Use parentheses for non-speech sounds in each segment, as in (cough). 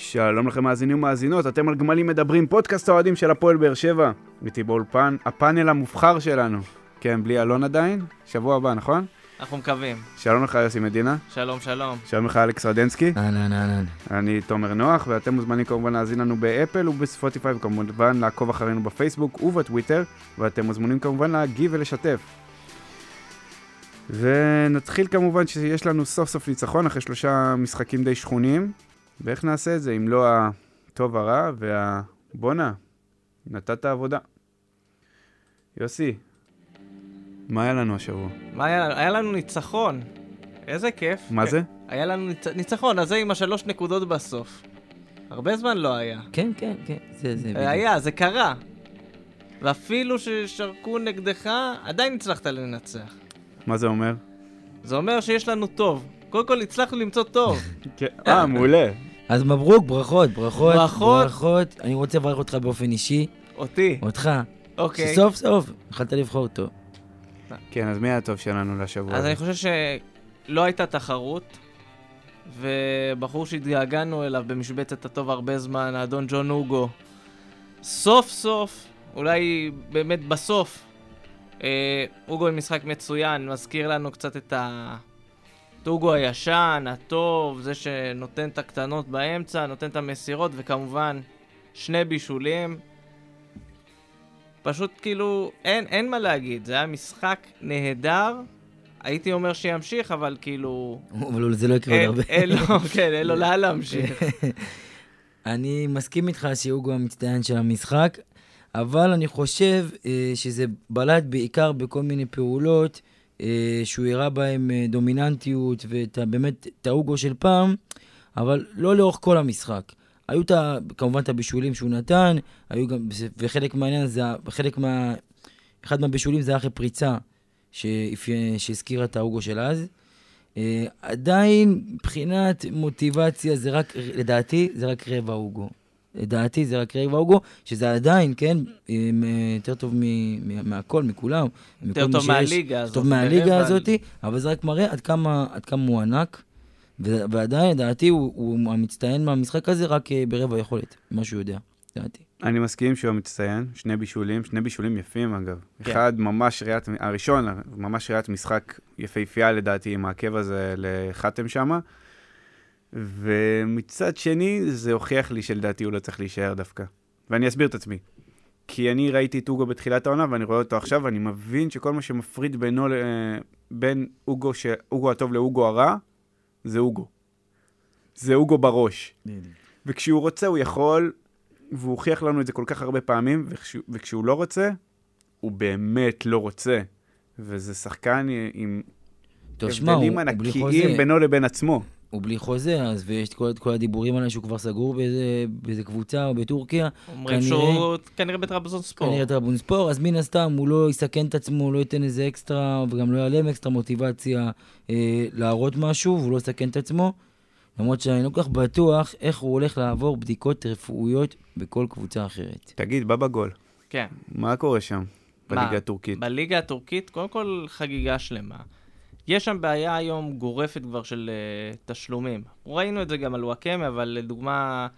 שלום לכם מאזינים ומאזינות, אתם על גמלים מדברים, פודקאסט האוהדים של הפועל באר שבע. איתי באולפן, הפאנל המובחר שלנו. כן, בלי אלון עדיין, שבוע הבא, נכון? אנחנו מקווים. שלום לך יוסי מדינה. שלום, שלום. שלום לך אלכס רדנסקי. אהלן, אהלן. אני תומר נוח, ואתם מוזמנים כמובן להאזין לנו באפל ובספוטיפיי, וכמובן לעקוב אחרינו בפייסבוק ובטוויטר, ואתם מוזמנים כמובן להגיב ולשתף. ונתחיל כמובן שיש לנו סוף סוף ניצחון אחרי שלושה משחקים די שכונים, ואיך נעשה את זה אם לא הטוב הרע והבואנה, נתת עבודה. יוסי, מה היה לנו השבוע? מה היה לנו? היה לנו ניצחון. איזה כיף. מה זה? היה לנו ניצ... ניצחון, אז זה עם השלוש נקודות בסוף. הרבה זמן לא היה. כן, כן, כן, זה, זה בדיוק. היה, זה קרה. ואפילו ששרקו נגדך, עדיין הצלחת לנצח. מה זה אומר? זה אומר שיש לנו טוב. קודם כל הצלחנו למצוא טוב. (laughs) אה, מעולה. אז מברוק, ברכות, ברכות, ברכות. ברכות. אני רוצה לברך אותך באופן אישי, אותי. אותך, אוקיי. שסוף סוף יכולת לבחור אותו. כן, אז מי היה הטוב שלנו לשבוע? אז? אני חושב שלא הייתה תחרות, ובחור שהתגעגענו אליו במשבצת הטוב הרבה זמן, האדון ג'ון אוגו, סוף סוף, אולי באמת בסוף, אה, אוגו עם משחק מצוין, מזכיר לנו קצת את ה... את אוגו הישן, הטוב, זה שנותן את הקטנות באמצע, נותן את המסירות, וכמובן, שני בישולים. פשוט כאילו, אין, אין מה להגיד, זה היה משחק נהדר. הייתי אומר שימשיך, אבל כאילו... אבל זה לא יקרה עוד הרבה. אין לו, כן, אין לו לאן להמשיך. (laughs) אני מסכים איתך שהוגו המצטיין של המשחק, אבל אני חושב אה, שזה בלט בעיקר בכל מיני פעולות שהוא הראה בהם אה, דומיננטיות ובאמת את ההוגו של פעם, אבל לא לאורך כל המשחק. היו את כמובן את הבישולים שהוא נתן, היו גם, וחלק מהעניין זה, חלק מה... אחד מהבישולים זה היה אחרי פריצה שהזכירה את ההוגו של אז. Uh, עדיין, מבחינת מוטיבציה, זה רק, לדעתי, זה רק רבע הוגו. לדעתי זה רק רבע הוגו, שזה עדיין, כן, עם, אה, יותר טוב מ- מ- מהכל, מכולם. יותר טוב. מהליגה הזאת. טוב מהליגה. הזאת, אבל זה רק מראה עד כמה, עד כמה הוא ענק. ו- ועדיין, לדעתי, הוא, הוא המצטיין מהמשחק הזה רק אה, ברבע יכולת, מה שהוא יודע, לדעתי. אני מסכים שהוא המצטיין, שני בישולים, שני בישולים יפים אגב. כן. אחד ממש ראיית, הראשון, ממש ראיית משחק יפהפייה לדעתי עם העקב הזה לחתם שמה. ומצד שני, זה הוכיח לי שלדעתי הוא לא צריך להישאר דווקא. ואני אסביר את עצמי. כי אני ראיתי את אוגו בתחילת העונה, ואני רואה אותו עכשיו, ואני מבין שכל מה שמפריד בינו, ל- בין אוגו, ש... אוגו הטוב לאוגו הרע, זה אוגו. זה אוגו בראש. וכשהוא רוצה, הוא יכול, והוא הוכיח לנו את זה כל כך הרבה פעמים, וכשהוא, וכשהוא לא רוצה, הוא באמת לא רוצה. וזה שחקן עם טוב, שמע, הוא, הבדלים ענקיים. בינו לבין עצמו. הוא בלי חוזה, אז ויש את כל, את כל הדיבורים עליו שהוא כבר סגור באיזה, באיזה קבוצה או בטורקיה. אומרים כנראה- שהוא כנראה בטרבזון ספורט. כנראה טרבונספור, אז מן הסתם הוא לא יסכן את עצמו, לא ייתן איזה אקסטרה, וגם לא יעלה עם אקסטרה מוטיבציה אה, להראות משהו, והוא לא יסכן את עצמו. למרות שאני לא כל כך בטוח איך הוא הולך לעבור בדיקות רפואיות בכל קבוצה אחרת. תגיד, בבא גול, כן. מה קורה שם? בליגה הטורקית? בליגה הטורקית, קודם כל חגיגה שלמה. יש שם בעיה היום גורפת כבר של uh, תשלומים. ראינו את זה גם על וואקמה, אבל לדוגמה,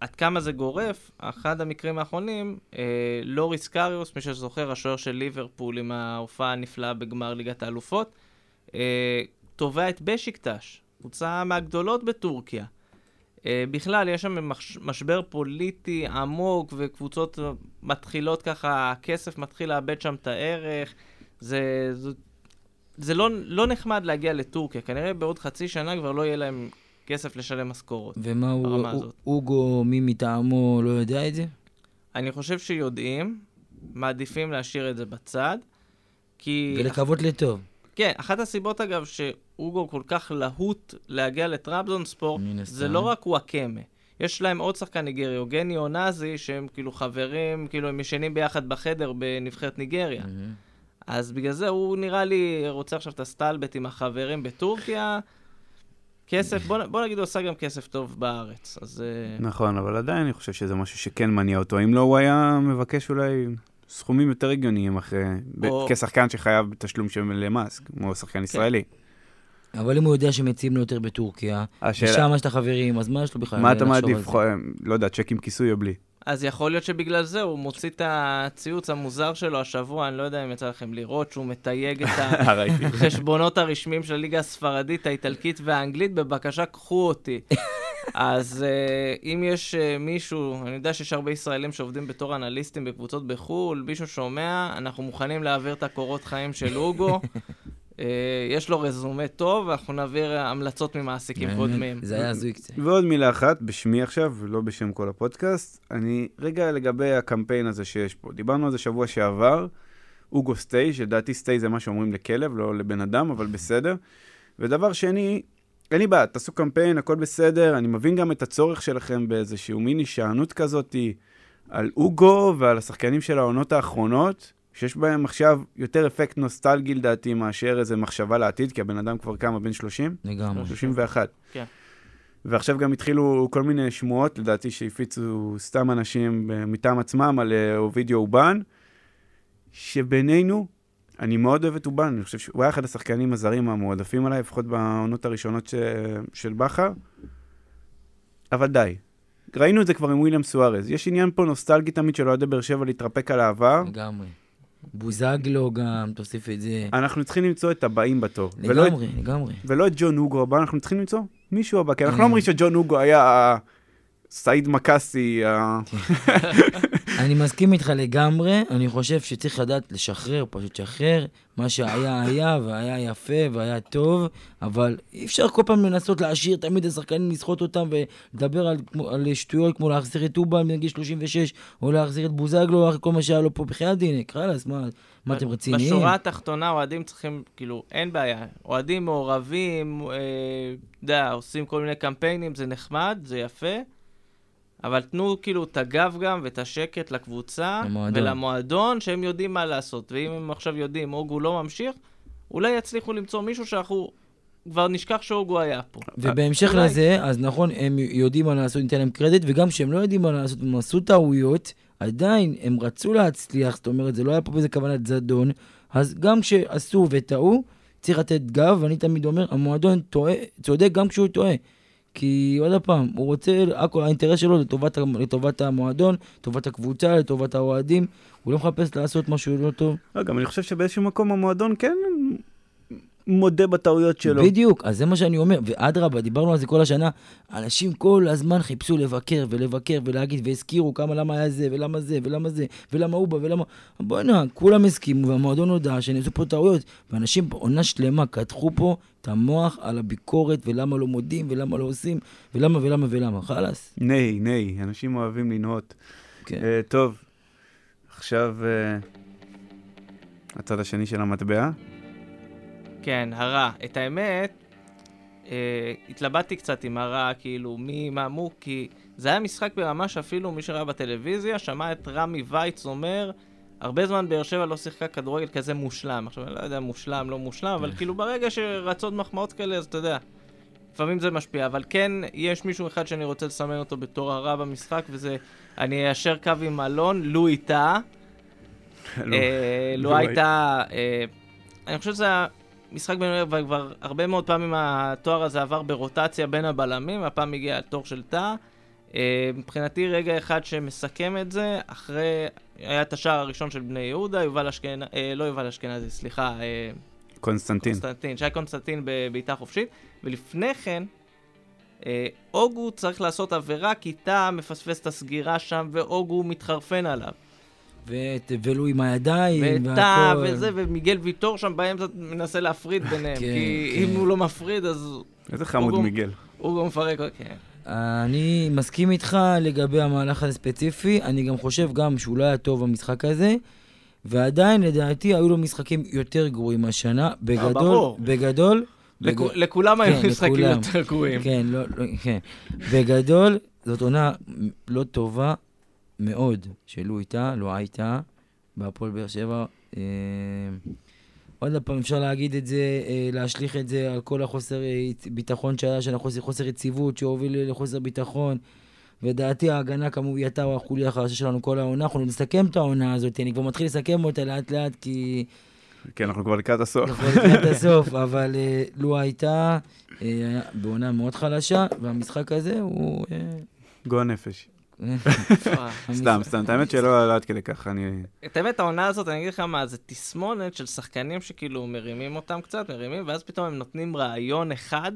עד כמה זה גורף, אחד המקרים האחרונים, uh, לוריס קריוס, מי שזוכר, השוער של ליברפול עם ההופעה הנפלאה בגמר ליגת האלופות, uh, תובע את בשיקטש, קבוצה מהגדולות בטורקיה. בכלל, יש שם מש, משבר פוליטי עמוק, וקבוצות מתחילות ככה, הכסף מתחיל לאבד שם את הערך. זה, זה, זה לא, לא נחמד להגיע לטורקיה, כנראה בעוד חצי שנה כבר לא יהיה להם כסף לשלם משכורות. ומה הוא, הוא-. אוגו, מי מטעמו, לא יודע את זה? אני חושב שיודעים, מעדיפים להשאיר את זה בצד, כי... ולקוות לטוב. כן, אחת הסיבות אגב שאוגו כל כך להוט להגיע לטראבזון ספורט, זה. לא רק וואקמה. יש להם עוד שחקן ניגרי, אוגני אונזי, שהם כאילו חברים, כאילו הם ישנים ביחד בחדר בנבחרת ניגריה. אז בגלל זה הוא נראה לי רוצה עכשיו את הסטלבט עם החברים בטורקיה. כסף, בוא, בוא נגיד הוא עשה גם כסף טוב בארץ, אז... אה, נכון, אבל עדיין אני חושב שזה משהו שכן מניע אותו. אם לא, הוא היה מבקש אולי סכומים יותר הגיוניים אחרי... או- כשחקן שחייב בתשלום של למס, כמו שחקן ישראלי. אבל אם הוא יודע שמציעים לו יותר בטורקיה, השאלה, ושם יש את החברים, אז מה יש לו בכלל מה אתה מעדיף? לא יודע, צ'ק עם כיסוי או בלי? אז יכול להיות שבגלל זה הוא מוציא את הציוץ המוזר שלו השבוע, אני לא יודע אם יצא לכם לראות, שהוא מתייג את. (laughs) החשבונות הרשמיים של הליגה הספרדית, האיטלקית והאנגלית, בבקשה, קחו אותי. אז uh, אם יש uh, מישהו, אני יודע שיש הרבה ישראלים שעובדים בתור אנליסטים בקבוצות בחו"ל, מישהו שומע, אנחנו מוכנים להעביר את הקורות חיים של אוגו. Uh, יש לו רזומה טוב, ואנחנו נעביר uh, המלצות ממעסיקים קודמים. זה היה הזוי קצת. ועוד מילה אחת, בשמי עכשיו, ולא בשם כל הפודקאסט. אני, רגע לגבי הקמפיין הזה שיש פה. דיברנו על זה שבוע שעבר, אוגו סטי, שלדעתי סטי זה מה שאומרים לכלב, לא לבן אדם, אבל בסדר. ודבר שני, אין לי בעיה, תעשו קמפיין, הכל בסדר, אני מבין גם את הצורך שלכם באיזשהו מיני שענות כזאתי על אוגו ועל השחקנים של העונות האחרונות, שיש בהם עכשיו יותר אפקט נוסטלגי לדעתי מאשר איזה מחשבה לעתיד, כי הבן אדם כבר כמה, בן 30? לגמרי. 31. כן. ועכשיו גם התחילו כל מיני שמועות, לדעתי שהפיצו סתם אנשים מטעם עצמם על אה, אובידיו אובן, שבינינו, אני מאוד אוהב את אובן, אני חושב שהוא היה אחד השחקנים הזרים המועדפים עליי, לפחות בעונות הראשונות ש... של בכר, אבל די. ראינו את זה כבר עם וויליאם סוארז. יש עניין פה נוסטלגי תמיד של אוהדי באר שבע להתרפק על העבר. לגמרי. בוזגלו גם, תוסיף את זה. אנחנו צריכים למצוא את הבאים בתור. ולא את לגמרי, לגמרי. ולא את ג'ון הוגו הבא, אנחנו צריכים למצוא מישהו הבא, כי אנחנו לא אה. אומרים שג'ון הוגו היה סעיד מקאסי, (laughs) אני מסכים איתך לגמרי, אני חושב שצריך לדעת לשחרר, פשוט לשחרר. מה שהיה היה, והיה יפה, והיה טוב, אבל אי אפשר כל פעם לנסות להשאיר תמיד את השחקנים, לסחוט אותם ולדבר על, על שטויות כמו להחזיר את אובן בגיל 36, או להחזיר את בוזגלו, כל מה שהיה לו פה בחייאת דינק, חלאס, מה, מה אתם רציניים? בשורה התחתונה, אוהדים צריכים, כאילו, אין בעיה. אוהדים מעורבים, אה, יודע, עושים כל מיני קמפיינים, זה נחמד, זה יפה, אבל תנו כאילו את הגב גם ואת השקט לקבוצה למועדון. ולמועדון, שהם יודעים מה לעשות. ואם הם עכשיו יודעים, אוגו לא ממשיך, אולי יצליחו למצוא מישהו שאנחנו כבר נשכח שאוגו היה פה. ובהמשך אולי. לזה, אז נכון, הם יודעים מה לעשות, ניתן להם קרדיט, וגם כשהם לא יודעים מה לעשות, הם עשו טעויות, עדיין הם רצו להצליח, זאת אומרת, זה לא היה פה באיזה כוונת זדון, אז גם כשעשו וטעו, צריך לתת גב, ואני תמיד אומר, המועדון טועה, צודק גם כשהוא טועה. כי עוד פעם, הוא רוצה, הכל, האינטרס שלו לטובת, לטובת המועדון, לטובת הקבוצה, לטובת האוהדים, הוא לא מחפש לעשות משהו לא טוב. לא, גם אני חושב שבאיזשהו מקום המועדון כן מודה בטעויות שלו. בדיוק, אז זה מה שאני אומר, ואדרבה, דיברנו על זה כל השנה, אנשים כל הזמן חיפשו לבקר ולבקר ולהגיד, והזכירו כמה למה היה זה, ולמה זה, ולמה זה, ולמה הוא בא, ולמה... בוא'נה, כולם הסכימו, והמועדון הודה שנעשו פה טעויות, ואנשים בעונה שלמה קדחו פה את המוח על הביקורת, ולמה לא מודים, ולמה לא עושים, ולמה ולמה ולמה, חלאס. ניי, ניי, אנשים אוהבים לנהות. כן. אה, טוב, עכשיו אה, הצד השני של המטבע. כן, הרע. את האמת, אה, התלבטתי קצת עם הרע, כאילו, מי, מה, מו, כי זה היה משחק ברמה שאפילו מי שראה בטלוויזיה שמע את רמי וייץ אומר, הרבה זמן באר שבע לא שיחקה כדורגל כזה מושלם. עכשיו, אני לא יודע מושלם, לא מושלם, אבל כאילו ברגע שרצות מחמאות כאלה, אז אתה יודע, לפעמים זה משפיע. אבל כן, יש מישהו אחד שאני רוצה לסמן אותו בתור הרע במשחק, וזה, אני איישר קו עם אלון, לו איתה. (laughs) אה, לו. הייתה... אה, אני חושב שזה היה משחק בין וכבר הרבה מאוד פעמים התואר הזה עבר ברוטציה בין הבלמים, הפעם הגיע התור של תא. אה, מבחינתי רגע אחד שמסכם את זה, אחרי, היה את השער הראשון של בני יהודה, יובל אשכנזי, אה, לא יובל אשכנזי, סליחה, אה, קונסטנטין. קונסטנטין, שי קונסטנטין בבעיטה חופשית, ולפני כן, אה, אוגו צריך לעשות עבירה, כי טאהא מפספס את הסגירה שם, ואוגו מתחרפן עליו. ולו עם הידיים, וטאהא והכל. וזה, ומיגל ויטור שם באמצע מנסה להפריד ביניהם. כן, כי כן. אם הוא לא מפריד, אז איזה חמוד הוא- מיגל. הוא גם מפרק, כן. אני מסכים איתך לגבי המהלך הזה ספציפי, אני גם חושב גם שהוא לא היה טוב במשחק הזה, ועדיין לדעתי היו לו משחקים יותר גרועים השנה, בגדול, ברור. בגדול, לכ- בג- לכולם היו כן, משחקים לכולם. יותר גרועים. כן, לא, לא, כן, בגדול, זאת עונה לא טובה מאוד שלו איתה, לא הייתה, בהפועל באר שבע. אה, עוד פעם, אפשר להגיד את זה, אה, להשליך את זה על כל החוסר אה, ביטחון שהיה, של החוסר חוסר יציבות שהוביל לחוסר ביטחון. ודעתי ההגנה כמובן הייתה החוליה החלשה שלנו כל העונה. אנחנו נסכם את העונה הזאת, אני כבר מתחיל לסכם אותה לאט לאט כי כי אנחנו כבר לקראת הסוף. אנחנו לקראת הסוף, (laughs) אבל אה, לו הייתה אה, בעונה מאוד חלשה, והמשחק הזה הוא... גועל נפש. (laughs) סתם, סתם, את האמת שלא לא עד כדי ככה, אני... את האמת, העונה הזאת, אני אגיד לך מה, זה תסמונת של שחקנים שכאילו מרימים אותם קצת, מרימים, ואז פתאום הם נותנים רעיון אחד,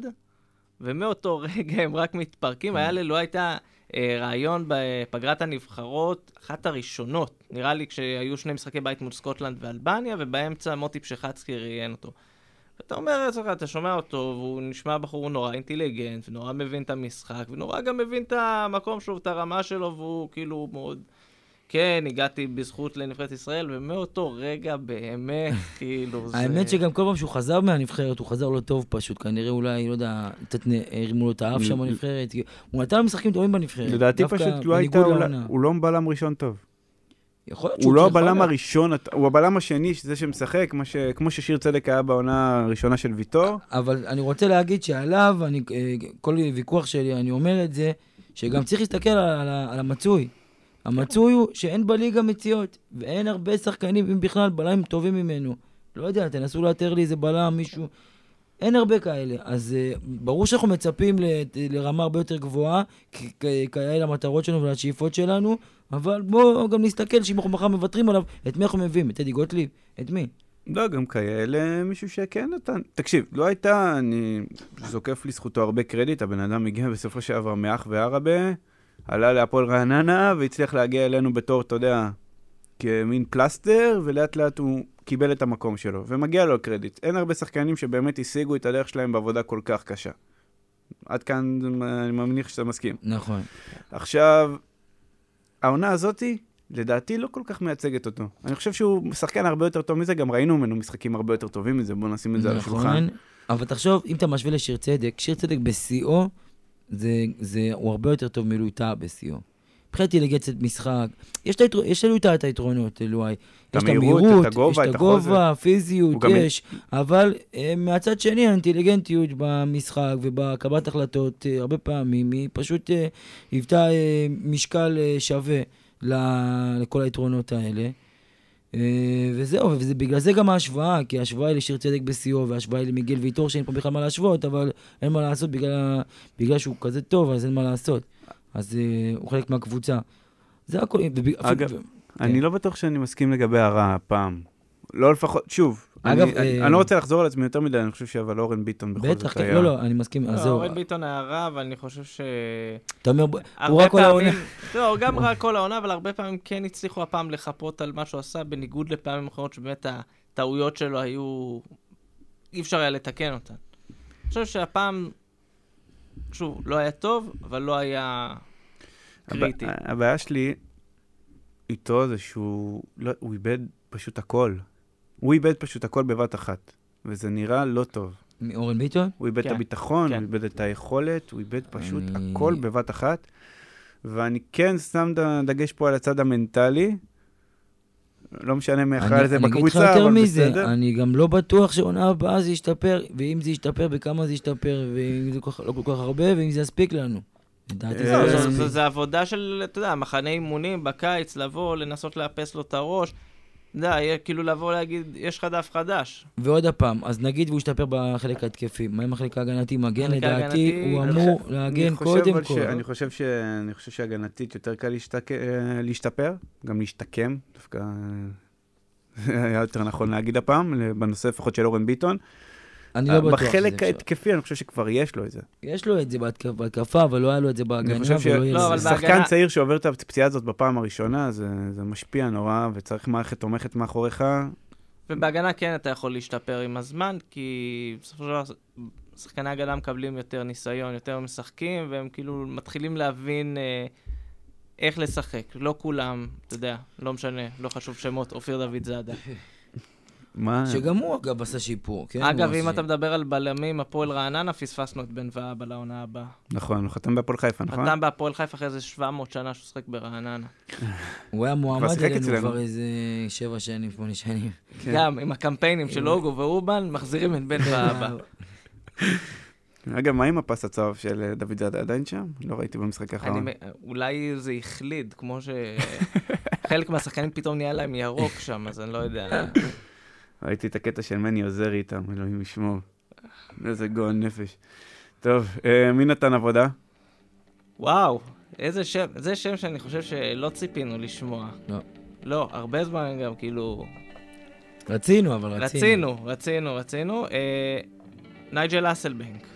ומאותו (laughs) רגע הם רק מתפרקים. היה לי, לא הייתה אה, רעיון בפגרת הנבחרות, אחת הראשונות, נראה לי כשהיו שני משחקי בית מול סקוטלנד ואלבניה, ובאמצע מוטי פשחצקי ראיין אותו. ואתה אומר לעצמך, אתה שומע אותו, והוא נשמע בחור נורא אינטליגנט, ונורא מבין את המשחק, ונורא גם מבין את המקום שלו, את הרמה שלו, והוא כאילו מאוד... כן, הגעתי בזכות לנבחרת ישראל, ומאותו רגע באמת, (laughs) כאילו, זה... האמת שגם כל פעם שהוא חזר מהנבחרת, הוא חזר לא טוב פשוט. כנראה אולי, לא יודע, קצת הרימו לו את האף שם בנבחרת. הוא נתן משחקים טובים בנבחרת. לדעתי דווקא פשוט לא הייתה. הוא לא בלם ראשון טוב. יכול להיות הוא לא הבלם. הראשון, הוא הבלם השני, זה שמשחק, כמו ש- כמו ששיר צדק היה בעונה הראשונה של ויטור. אבל אני רוצה להגיד שעליו, אני, אה, כל ויכוח שלי, אני אומר את זה, שגם צריך להסתכל על, על, על המצוי. המצוי הוא שאין בליגה מציאות, ואין הרבה שחקנים, אם בכלל, בלמים טובים ממנו. לא יודע, תנסו לאתר לי איזה בלם, מישהו... אין הרבה כאלה. אז uh, ברור שאנחנו מצפים ל, לרמה הרבה יותר גבוהה, כאלה המטרות שלנו ולשאיפות שלנו, אבל בואו גם נסתכל שאם אנחנו מחר מוותרים עליו, את מי אנחנו מביאים? את טדי גוטליב? את מי? לא, גם כאלה, מישהו שכן נתן. תקשיב, לא הייתה, אני זוקף לזכותו הרבה קרדיט, הבן אדם הגיע בסופו של דבר מאח וערבה, עלה להפועל רעננה והצליח להגיע אלינו בתור, אתה יודע, כמין פלסטר, ולאט לאט הוא קיבל את המקום שלו, ומגיע לו קרדיט. אין הרבה שחקנים שבאמת השיגו את הדרך שלהם בעבודה כל כך קשה. עד כאן אני מניח שאתה מסכים. נכון. עכשיו, העונה הזאתי, לדעתי לא כל כך מייצגת אותו. אני חושב שהוא שחקן הרבה יותר טוב מזה, גם ראינו ממנו משחקים הרבה יותר טובים מזה, בואו נשים את זה על השולחן. נכון, אבל תחשוב, אם אתה משווה לשיר צדק, שיר צדק בשיאו, זה, זה, הוא הרבה יותר טוב מלואי טאה בשיאו. מבחינת אינטליגנציית משחק, יש, טאה את היתרונות, אלוהי. יש את המהירות, את הגובה, יש את את הגובה, הוא פיזיות, גם- יש, אבל אה, מהצד שני, האינטליגנטיות במשחק ובקבלת החלטות, אה, הרבה פעמים, היא פשוט אה, היוותה משקל שווה לכל היתרונות האלה. וזהו, ובגלל זה גם ההשוואה, כי ההשוואה היא לשיר צדק בשיאו, וההשוואה היא למיגל ויטור, שאין פה בכלל מה להשוות, אבל אין מה לעשות בגלל, בגלל שהוא כזה טוב, אז אין מה לעשות. אז אה, הוא חלק מהקבוצה. זה הכל. אגב, אפילו- אני לא בטוח שאני מסכים לגבי הרע הפעם. לא לפחות, שוב, אגב, אני, אה, אני לא רוצה לחזור על עצמי יותר מדי, אני חושב שאבל אורן ביטון בכל בטח, זאת כן, היה... לא, לא, אני מסכים, אז לא, זהו. אורן ביטון היה רע, אבל אני חושב ש... אתה אומר, הוא רק כל העונה. לא, גם רע כל העונה, אבל הרבה פעמים כן הצליחו הפעם לחפות על מה שהוא עשה, בניגוד לפעמים אחרות שבאמת הטעויות שלו היו... אי אפשר היה לתקן אותן. אני חושב שהפעם, שוב, לא היה טוב, אבל לא היה קריטי. הב- הבעיה שלי איתו זה שהוא לא, הוא איבד פשוט הכל. הוא איבד פשוט הכל בבת אחת, וזה נראה לא טוב. אורן ביטון? הוא איבד כן, את הביטחון, כן. הוא איבד את היכולת, הוא איבד פשוט אני- הכל בבת אחת. ואני כן שם דגש פה על הצד המנטלי. לא משנה מי אחראי אני על זה אני אגיד לך בקבוצה, יותר אבל מזה, בסדר. אני גם לא בטוח שעונה הבאה זה ישתפר, ואם זה ישתפר, בכמה זה ישתפר, ואם זה לא כל כך הרבה, ואם זה יספיק לנו. לא זה עבודה של, אתה יודע, מחנה אימונים בקיץ, לבוא, לנסות לאפס לו את הראש. יודע, יהיה כאילו לבוא להגיד, יש לך דף חדש. ועוד הפעם, אז נגיד והוא ישתפר בחלק ההתקפי, מה עם החלק ההגנתי? מגן לדעתי, ההגנתי, הוא אני אמור אני להגן חושב קודם אבל ש- כל. אני חושב ש- אני חושב שהגנתית יותר קל להשתק- אה, להשתפר, גם להשתקם, דווקא אה, (laughs) היה יותר נכון להגיד הפעם, בנושא לפחות של אורן ביטון. אני לא בטוח שזה בחלק. ההתקפי אני חושב שכבר יש לו את זה. יש לו את זה בהתקפ- בהתקפה, אבל לא היה לו את זה בהגנה, אני חושב ולא יהיה לא, אבל לזה. בהגנה- ששחקן צעיר שעובר את הפציעה הזאת בפעם הראשונה, זה זה משפיע נורא, וצריך מערכת תומכת מאחוריך. ובהגנה כן אתה יכול להשתפר עם הזמן, כי בסופו של דבר שחקני הגנה מקבלים יותר ניסיון, יותר משחקים, והם כאילו מתחילים להבין אה, איך לשחק. לא כולם, אתה יודע, לא משנה, לא חשוב שמות, אופיר דוד זאדה. מה? שגם הוא אגב עשה שיפור, כן? אגב, אם עשה- אתה מדבר על בלמים, הפועל רעננה, פספסנו את בן ואבא לעונה הבאה. נכון, הוא חתם בהפועל חיפה, נכון? חתם בהפועל חיפה אחרי איזה 700 שנה שהוא שחק ברעננה. (laughs) הוא היה מועמד אלינו. כבר איזה שבע שנים, שמונה שנים. כן. גם עם הקמפיינים של אוגו ואובן, מחזירים את בן ואבא. (laughs) (laughs) אגב, מה עם הפס הצהוב של אה, דוד זאדה עדיין שם? לא ראיתי במשחק אני, האחרון. מ- אולי זה החליד, כמו ש... חלק מהשחקנים פתאום נהיה להם ירוק שם, אז אני לא יודע. ראיתי את הקטע של מני עוזרי איתם, אלוהים ישמור. איזה גועל נפש. טוב, אה, מי נתן עבודה? וואו, איזה שם, זה שם שאני חושב שלא ציפינו לשמוע. לא. לא, הרבה זמן גם כאילו... רצינו, אבל רצינו. רצינו, רצינו, רצינו. אה, נייג'ל אסלבנק.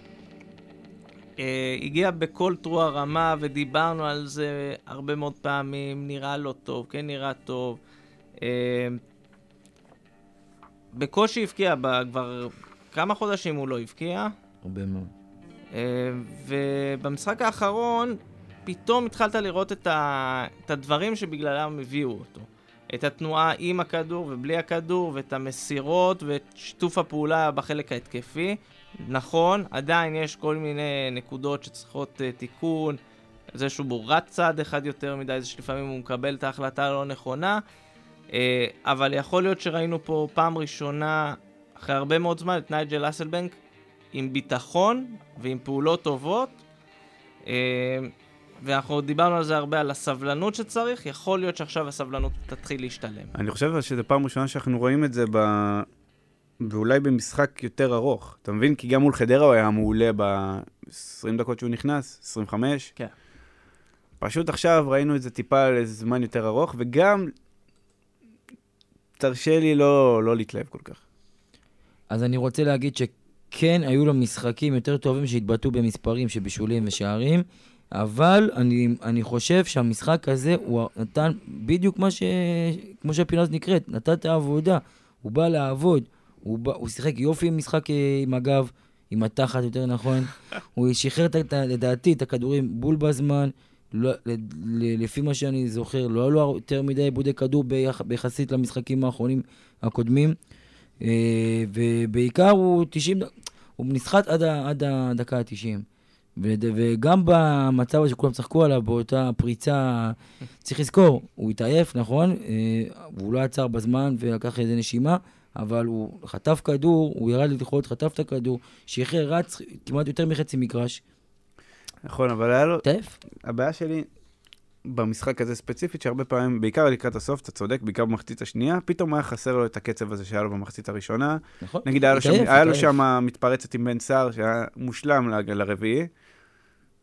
אה, הגיע בכל תרוע רמה ודיברנו על זה הרבה מאוד פעמים, נראה לא טוב, כן נראה טוב. אה, בקושי הבקיע, כבר כמה חודשים הוא לא הבקיע. הרבה מאוד. אה, ובמשחק האחרון, פתאום התחלת לראות את, ה... את הדברים שבגללם הביאו אותו. את התנועה עם הכדור ובלי הכדור, ואת המסירות, ואת שיתוף הפעולה בחלק ההתקפי. נכון, עדיין יש כל מיני נקודות שצריכות uh, תיקון. זה שהוא רץ צעד אחד יותר מדי, זה שלפעמים הוא מקבל את ההחלטה הלא נכונה. Uh, אבל יכול להיות שראינו פה פעם ראשונה, אחרי הרבה מאוד זמן, את נייג'ל אסלבנק עם ביטחון ועם פעולות טובות. אה, ואנחנו דיברנו על זה הרבה, על הסבלנות שצריך, יכול להיות שעכשיו הסבלנות תתחיל להשתלם. אני חושב שזו פעם ראשונה שאנחנו רואים את זה ב... ואולי במשחק יותר ארוך. אתה מבין? כי גם מול חדרה הוא היה מעולה ב-20 דקות שהוא נכנס, 25. כן. פשוט עכשיו ראינו את זה טיפה לזמן יותר ארוך, וגם, תרשה לי לא, לא להתלהב כל כך. אז אני רוצה להגיד שכן היו לו משחקים יותר טובים שהתבטאו במספרים של בישולים ושערים, אבל אני, אני חושב שהמשחק הזה, הוא נתן בדיוק מה ש... כמו שהפינה הזאת נקראת, נתן את העבודה. הוא בא לעבוד, הוא, בא, הוא שיחק יופי עם משחק אה, עם הגב, עם התחת יותר נכון. (laughs) הוא שחרר לדעתי את הכדורים בול בזמן. לא, לפי מה שאני זוכר, לא היו לו יותר מדי עיבודי כדור ביח, ביחסית למשחקים האחרונים הקודמים. אה, ובעיקר הוא 90, ד- הוא נסחט עד, עד הדקה ה-90. וגם במצב הזה שכולם צחקו עליו, באותה פריצה, צריך לזכור, הוא התעייף, נכון? אה, והוא לא עצר בזמן ולקח איזה נשימה, אבל הוא חטף כדור, הוא ירד לתחרות, חטף את הכדור, שחרר, רץ כמעט יותר מחצי מגרש. נכון, אבל היה לו... התעייף. הבעיה שלי במשחק הזה ספציפית, שהרבה פעמים, בעיקר לקראת הסוף, אתה צודק, בעיקר במחצית השנייה, פתאום היה חסר לו את הקצב הזה שהיה לו במחצית הראשונה. נכון? נגיד, היה לו שם, התעייף, היה לו התעייף. שם מתפרצת עם בן סער, שהיה מושלם לרביעי.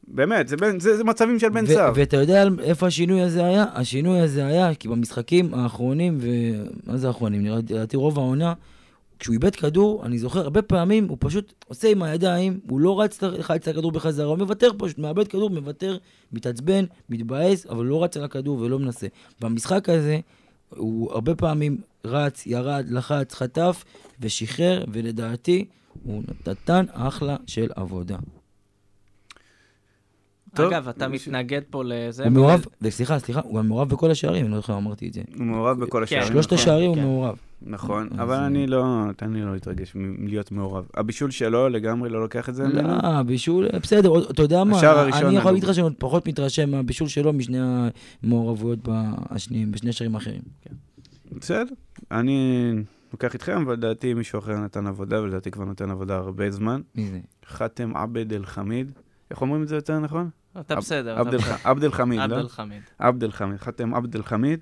באמת, זה, בן, זה, זה מצבים של בן ו- סער. ואתה יודע איפה השינוי הזה היה? השינוי הזה היה כי במשחקים האחרונים, ומה זה האחרונים? נראה לדעתי רוב העונה, כשהוא איבד כדור, אני זוכר, הרבה פעמים הוא פשוט עושה עם הידיים, הוא לא רץ לחץ את הכדור בחזרה, הוא מוותר פשוט, מאבד כדור, מוותר, מתעצבן, מתבאס, אבל לא רץ על הכדור ולא מנסה. במשחק הזה, הוא הרבה פעמים רץ, ירד, לחץ, חטף ושחרר, ולדעתי, הוא נתן אחלה של עבודה. טוב, אגב, אתה מתנגד פה לזה. הוא מעורב, וסליחה, סליחה, הוא גם מעורב בכל השערים, אני לא זוכר אמרתי את זה. הוא מעורב בכל כן, השערים. שלושת נכון. השערים הוא כן. מעורב. נכון, אבל אה, אני לא, תן לי לא להתרגש מלהיות מעורב. הבישול שלו לגמרי לא לוקח את זה ממנו. לא, בישול, בסדר, עוד- אתה יודע מה, השער הראשון אני יכול. להגיד לך שאני עוד פחות מתרשם מהבישול שלו משני המעורבויות בשני השערים האחרים. בסדר, אני לוקח איתכם, אבל לדעתי מישהו אחר נתן עבודה, ולדעתי כבר נותן עבודה הרבה זמן. מי זה? חאתם עבד אל חמיד. איך אומרים את זה יותר נכון? אתה בסדר. עבד אל בסדר. ח- עבד אל חמיד, עבד לא? אל חמיד. חמיד. חאתם עבד אל חמיד.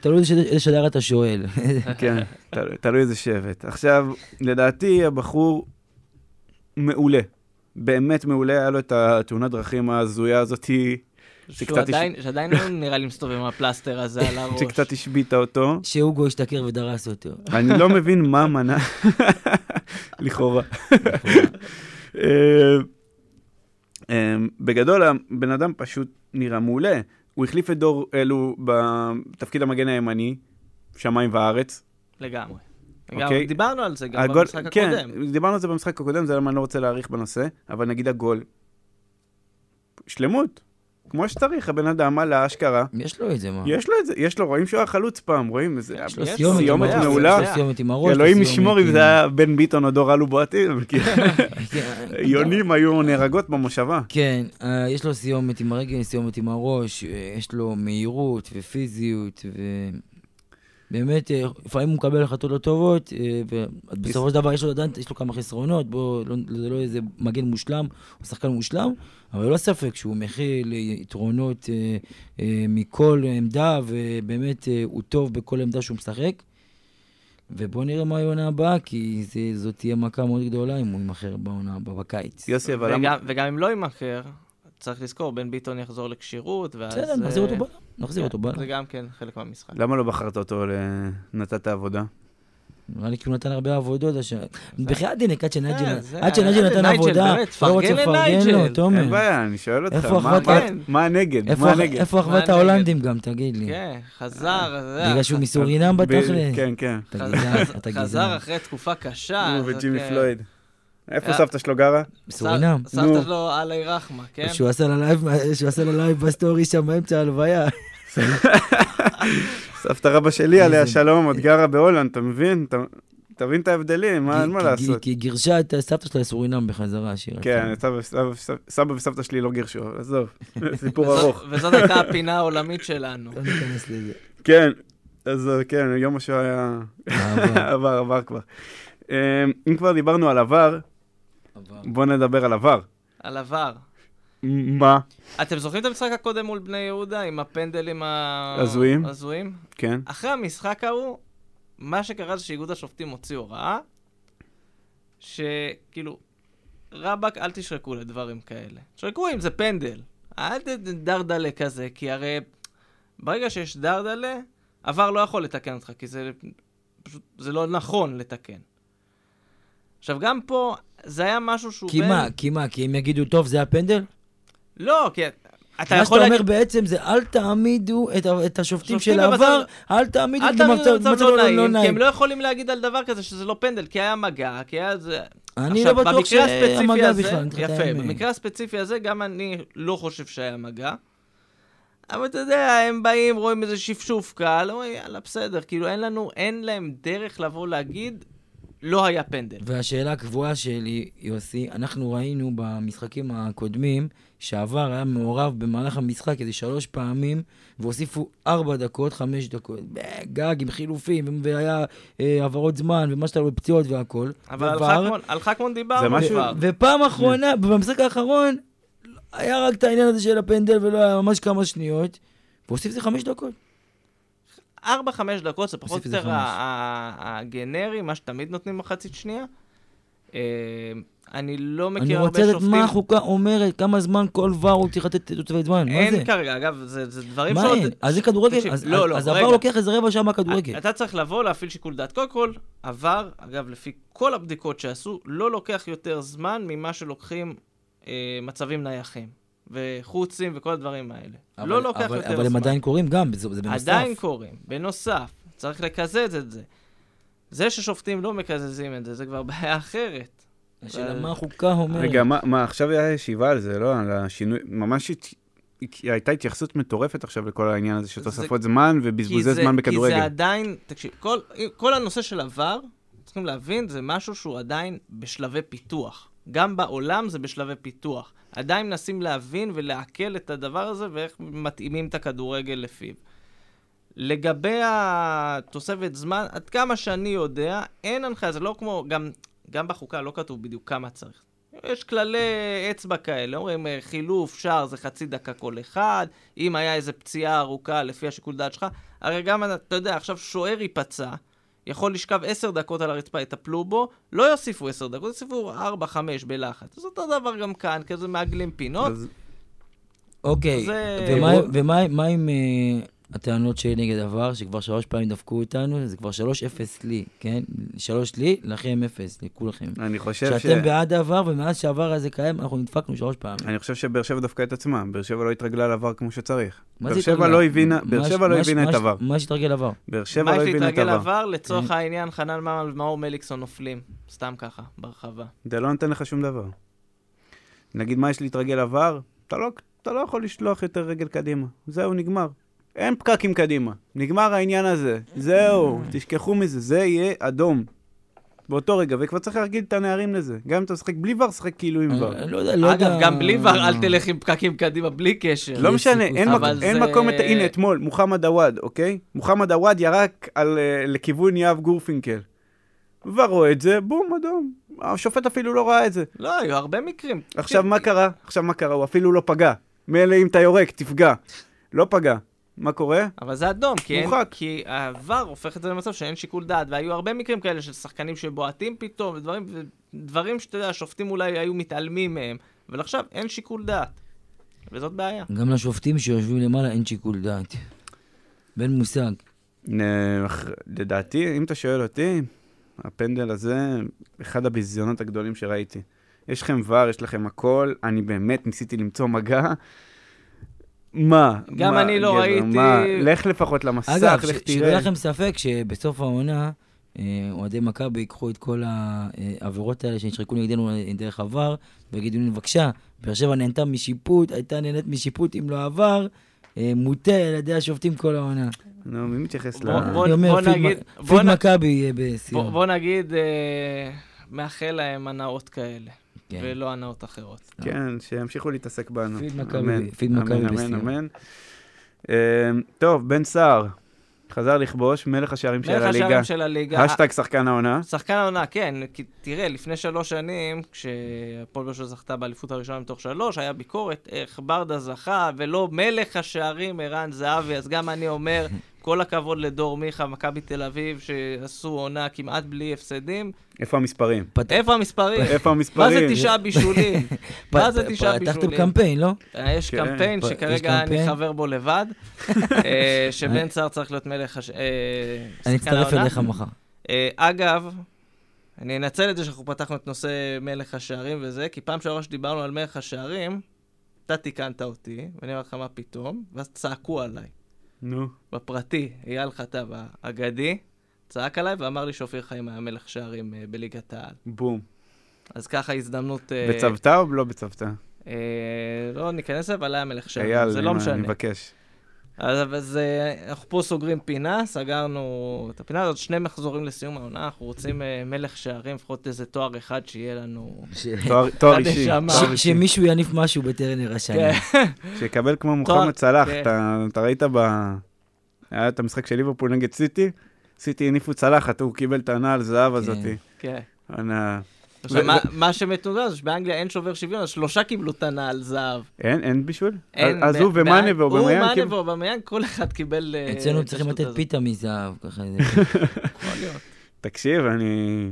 תלוי איזה שדר אתה שואל. (laughs) כן, תל- תלוי איזה שבט. עכשיו, לדעתי הבחור מעולה. באמת מעולה, היה לו את התאונת דרכים ההזויה הזאתי, שהוא הש- שעדיין לא נראה לי מסתובב עם הפלסטר הזה על הראש. שקצת השביתה אותו. שהוגו השתכר ודרס אותו. אני לא מבין מה מנע, (laughs) לכאורה. אה, בגדול, הבן אדם פשוט נראה מעולה. הוא החליף את דור אלו בתפקיד המגן הימני, שמיים וארץ. לגמרי. אוקיי. לגמרי. דיברנו על זה גם הגול- במשחק כן, הקודם. דיברנו על זה במשחק הקודם, זה למה אני לא רוצה להאריך בנושא, אבל נגיד הגול, שלמות, כמו שצריך, הבן אדם עלה אשכרה, יש לו את זה, מה? יש לו את זה, יש לו, רואים שהוא היה חלוץ פעם, רואים איזה... יש לו סיומת סיומת מעולה. יש לו סיומת עם הראש. אלוהים יש לו ישמור אם זה היה בן ביטון או דור אלו בועטים, (laughs) כן, יונים היו נהרגות במושבה. כן, אה, יש לו סיומת עם הרגל, סיומת עם הראש, אה, יש לו מהירות ופיזיות, אה, לפעמים הוא מקבל החלטות לא טובות, אה, ובסופו של דבר יש לו עדיין, יש לו כמה חסרונות, בוא, לא, זה לא איזה מגן מושלם, הוא שחקן מושלם, אבל ללא ספק שהוא מכיל אה, יתרונות אה, אה, מכל עמדה, ובאמת אה, הוא טוב בכל עמדה שהוא משחק. ובוא נראה מה העונה הבאה, כי זה- זאת תהיה מכה מאוד גדולה אם הוא יימכר בעונה הבאה, בקיץ. יוסי, אבל. וגם, וגם אם לא יימכר, צריך לזכור, בן ביטון יחזור לכשירות, ואז... בסדר, נחזיר אותו בלם, נחזיר כן, אותו בלם. זה גם כן חלק מהמשחק. למה לא בחרת אותו, ל- נתת עבודה? נראה לי כי הוא נתן הרבה עבודות. בחייאת דינק, עד שנג'י אה, נתן עבודה, לא רוצה פרגן לפרגן. לו, תומר. אין בעיה, אני שואל אותך, איפה מה- הנגד? איפה אחוות? ההולנדים גם, תגיד לי. כן, חזר, בגלל שהוא מסורינם בתכל'ס. כן, כן. חזר. אחרי תקופה קשה. הוא וג'ימי כן. פלויד. איפה אה, סבתא שלו גרה? בסורינם. סבתא שלו עלי רחמה, כן? שהוא עשה לה live, שהוא עשה לה live ב story שם באמצע ההלוויה. (laughs) סבתא רבא שלי, עליה שלום, עוד גרה בהולנד, אתה מבין? אתה- מבין את ההבדלים, מה אין מה לעשות? כי היא גירשה את סבתא שלה לסורינם בחזרה, השיר. כן, סבא- וסבתא שלי לא גירשו, עזוב, סיפור ארוך. וזאת הייתה הפינה העולמית שלנו. לא ניכנס לזה. כן, אז אה, כן, יום השואה היה... עבר, (laughs) עבר כבר. אה, אם כבר דיברנו על עבר, בוא נדבר על עבר. על עבר. מה? אתם זוכרים את המשחק הקודם מול בני יהודה עם הפנדלים הזויים? הזויים? כן. אחרי המשחק ההוא, מה שקרה זה שאיגוד השופטים הוציא הוראה, שכאילו, רבאק, אל תשרקו לדברים כאלה. תשרקו אם זה פנדל. אל תדרדלה כזה, כי הרי ברגע שיש דרדלה, עבר לא יכול לתקן אותך, כי זה פשוט, זה לא נכון לתקן. עכשיו, גם פה, זה היה משהו שהוא כי מה, כי מה, כי הם יגידו, טוב, זה הפנדל? לא, כי אתה מה יכול שאתה להגיד... אומר בעצם זה אל תעמידו את את השופטים שופטים של במצב- העבר, אל תעמידו את במצב במצב במצב לא נעים, כי. הם לא יכולים להגיד על דבר כזה שזה לא פנדל, כי היה מגע, כי היה זה... אני עכשיו, לא בטוח הספציפי שהמגע הזה- בכלל, יפה. במקרה הספציפי הזה גם אני לא חושב שהיה מגע. אבל אתה יודע, הם באים, רואים איזה שפשוף קל, אומרים, יאללה, בסדר, כאילו אין לנו, אין להם דרך לבוא להגיד, לא היה פנדל. והשאלה הקבועה שלי, יוסי, אנחנו ראינו במשחקים הקודמים שעבר היה מעורב במהלך המשחק איזה שלוש פעמים, והוסיפו ארבע דקות, חמש דקות, גג עם חילופים, והיה אה, העברות זמן, ומה שאתה רואה, פציעות והכל. אבל ובר, על חכמון דיברנו זה משהו- כבר. ופעם אחרונה, במשחק האחרון, היה רק את העניין הזה של הפנדל, ולא היה ממש כמה שניות, והוסיף זה חמש דקות. ארבע, חמש דקות, זה פחות או את יותר הגנרי, מה שתמיד נותנים מחצית שנייה. אה, אני לא אני מכיר רוצה הרבה לדעת שופטים. מה החוקה אומרת, כמה זמן כל ור הוא צריך לתת תוצאות זמן, מה זה? אין כרגע, אגב, זה זה דברים מה שעוד... אין? אז זה כדורגל? אז- לא, אז- לא, אז רגע. עבר לוקח איזה רבע שעה מהכדורגל. אתה צריך לבוא, להפעיל שיקול דעת. קודם כל, עבר, אגב, לפי כל הבדיקות שעשו, לא לוקח יותר זמן ממה שלוקחים אה, מצבים נייחים. וחוצים וכל הדברים האלה. אבל- לא לוקח אבל- יותר זמן. אבל הם עדיין קורים גם, זה זה בנוסף. עדיין קורים, בנוסף. צריך לקזז את זה. זה ששופטים לא מקזזים את זה, זה כבר (laughs) בעיה אחרת. השאלה מה החוקה אומרת. רגע, מה, מה, עכשיו היה ישיבה על זה, לא? על השינוי, ממש הת- הייתה התייחסות מטורפת עכשיו לכל העניין הזה של זה- תוספות זמן ובזבוזי זמן כי זה בכדורגל. עדיין, תקשיב, כל, כל הנושא של עבר, צריכים להבין, זה משהו שהוא עדיין בשלבי פיתוח. גם בעולם זה בשלבי פיתוח. עדיין מנסים להבין ולעכל את הדבר הזה ואיך מתאימים את הכדורגל לפיו. לגבי התוספת זמן, עד כמה שאני יודע, אין הנחיה, זה לא כמו, גם, גם בחוקה לא כתוב בדיוק כמה צריך. יש כללי אצבע כאלה, אומרים אה, חילוף, שער זה חצי דקה כל אחד, אם היה איזה פציעה ארוכה לפי השיקול דעת שלך, הרי גם, אתה יודע, עכשיו שוער ייפצע, יכול לשכב עשר דקות על הרצפה, יטפלו בו, לא יוסיפו עשר דקות, יוסיפו ארבע, חמש בלחץ. אז אותו דבר גם כאן, כזה מעגלים פינות. אז אוקיי, זה- ומה- ומה ומה עם אה, הטענות שלי נגד עבר, שכבר שלוש פעמים דפקו אותנו, זה כבר שלוש אפס לי, כן? שלוש לי, לכם אפס, לכולכם. אני חושב ש... שאתם בעד העבר, ומאז שהעבר הזה קיים, אנחנו נדפקנו שלוש פעמים. אני חושב שבאר שבע דפקה את עצמה, באר שבע לא התרגלה לעבר כמו שצריך. מה באר זה שבע? לא הבינה, באר מה שבע לא מה הבינה מה את עבר. מה שהתרגל עבר. באר שבע מה לא הבינה את עבר. עבר? לצורך כן. העניין, חנן ממן ומאור מליקסון נופלים. סתם ככה, ברחבה. זה לא נותן לך שום דבר. נגיד, מה יש להתרגל עבר? אתה לא, אתה לא יכול לשלוח יותר רגל קדימה. זהו, נגמר. אין פקקים קדימה. נגמר העניין הזה. זהו, תשכחו מזה, זה יהיה אדום. באותו רגע, וכבר צריך להרגיל את הנערים לזה. גם אם אתה משחק בלי ור, שחק כאילו עם ור. לא יודע, לא יודע... אגב, גם בלי ור, אל תלך עם פקקים קדימה, בלי קשר. לא משנה. אין, מקום. הנה אתמול, מוחמד עוואד, אוקיי? מוחמד עוואד ירק על, אה, לכיוון יהב גורפינקל. ורואה את זה, בום, אדום. השופט אפילו לא ראה את זה. לא, היו הרבה מקרים. עכשיו מה קרה? עכשיו מה קרה? הוא אפילו לא פגע. מילא אם אתה יורק, תפגע. לא פגע. מה קורה? אבל זה אדום, כי, אין. כי העבר הופך את זה למצב שאין שיקול דעת, והיו הרבה מקרים כאלה של שחקנים שבועטים פתאום, ודברים, ודברים שאתה יודע, השופטים אולי היו מתעלמים מהם, אבל עכשיו אין שיקול דעת, וזאת בעיה. גם לשופטים שיושבים למעלה אין שיקול דעת. ואין מושג. אה, לדעתי, אם אתה שואל אותי, הפנדל הזה, אחד הביזיונות הגדולים שראיתי. יש לכם ור, יש לכם הכל, אני באמת ניסיתי למצוא מגע. מה? גם מה, אני לא גבר, ראיתי- מה? לך לפחות למסך, אגב, לך שלא תראה. יהיה לכם ספק שבסוף העונה, אה, אוהדי מכבי ייקחו את כל העבירות האלה שנשרקו נגדנו אה, דרך עבר, ויגידו לי, בבקשה, באר שבע נהנתה משיפוט, הייתה נהנית משיפוט אם לא עבר, אה, מוטה על ידי השופטים כל העונה. נו, מי מתייחס ל... בוא- בוא- אני אומר, פיד מכבי יהיה בוא, בסיום. בוא נגיד, אה, מאחל להם הנאות כאלה, כן. ולא הנאות אחרות. כן, שימשיכו להתעסק בנו. פיד מכבי- פיד מכבי אמן, אמן. אמן. טוב, בן סער, חזר לכבוש, מלך השערים של מלך הליגה. השערים של הליגה. השטג שחקן העונה. שחקן העונה, כן, כי תראה, לפני שלוש שנים, כשהפועל באר שבע זכתה באליפות הראשונה מתוך שלוש, היה ביקורת איך ברדה זכה, ולא מלך השערים ערן זהבי, אז גם אני אומר, כל הכבוד לדור מיכה, מכבי תל אביב, שעשו עונה כמעט בלי הפסדים. איפה המספרים? פת- איפה המספרים? (laughs) איפה מה המספרים? זה תשעה בישולים? (laughs) מה זה פ- תשעה פתחתם בישולים? קמפיין, לא? אה, יש כן. קמפיין פ- יש שכרגע אני. חבר בו לבד, (laughs) אה, שבן סער צריך להיות מלך הש... אה, אני אצטרף. אליך מחר. אגב, אני אנצל את זה שאנחנו פתחנו את נושא מלך השערים וזה, כי פעם שעברה שדיברנו על מלך השערים, אתה תיקנת אותי, ואני אומר לך מה פתאום, ואז צעקו עליי. נו. בפרטי, אייל חטב האגדי, צעק עליי ואמר לי שאופיר חיים היה מלך שערים אה, בליגת העל. בום. אז ככה הזדמנות... אה, בצוותא או לא בצוותא? אה, לא ניכנס לזה, אבל היה מלך שערים, אייל, זה לא אני משנה. מבקש. אז, אז אנחנו פה סוגרים פינה, סגרנו את הפינה הזאת, שני מחזורים לסיום העונה, אנחנו רוצים אה, מלך שערים, לפחות איזה תואר אחד שיהיה לנו. ש- תואר- (laughs) אישי. שמישהו יניף משהו בטרנר השנה. כן, שיקבל כמו מוחמד סלאח. כן. אתה אתה ראית ב... היה את המשחק של ליברפול נגד סיטי? סיטי הניפו צלחת, הוא קיבל את הנעל זהב הזאתי. כן. עכשיו, מה- מה שמתודה זה שבאנגליה אין שובר שוויון, אז שלושה קיבלו את הנעל זהב. אין, אין בישול? אין, אז הוא ומאנה ואובמיאנג? הוא, כאילו? מאנה ואובמיאנג, כל אחד קיבל... אה, אצלנו את צריכים לתת. פיתה מזהב, ככה זה. יכול להיות. תקשיב, אני...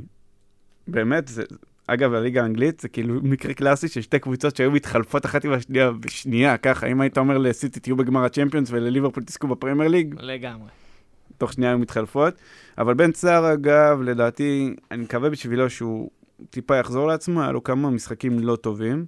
באמת, זה... אגב, הליגה האנגלית זה כאילו מקרה קלאסי של שתי קבוצות שהיו מתחלפות אחת עם השנייה בשנייה, ככה, אם היית אומר לסיטי תהיו בגמר הצ'מפיונס ולליברפול תזכו בפרמייר ליג, לגמרי. תוך שנייה היו מתחלפות. אבל בן סער, אגב, לדעתי, אני מקווה בשבילו שהוא טיפה יחזור לעצמו, היה לו כמה משחקים לא טובים.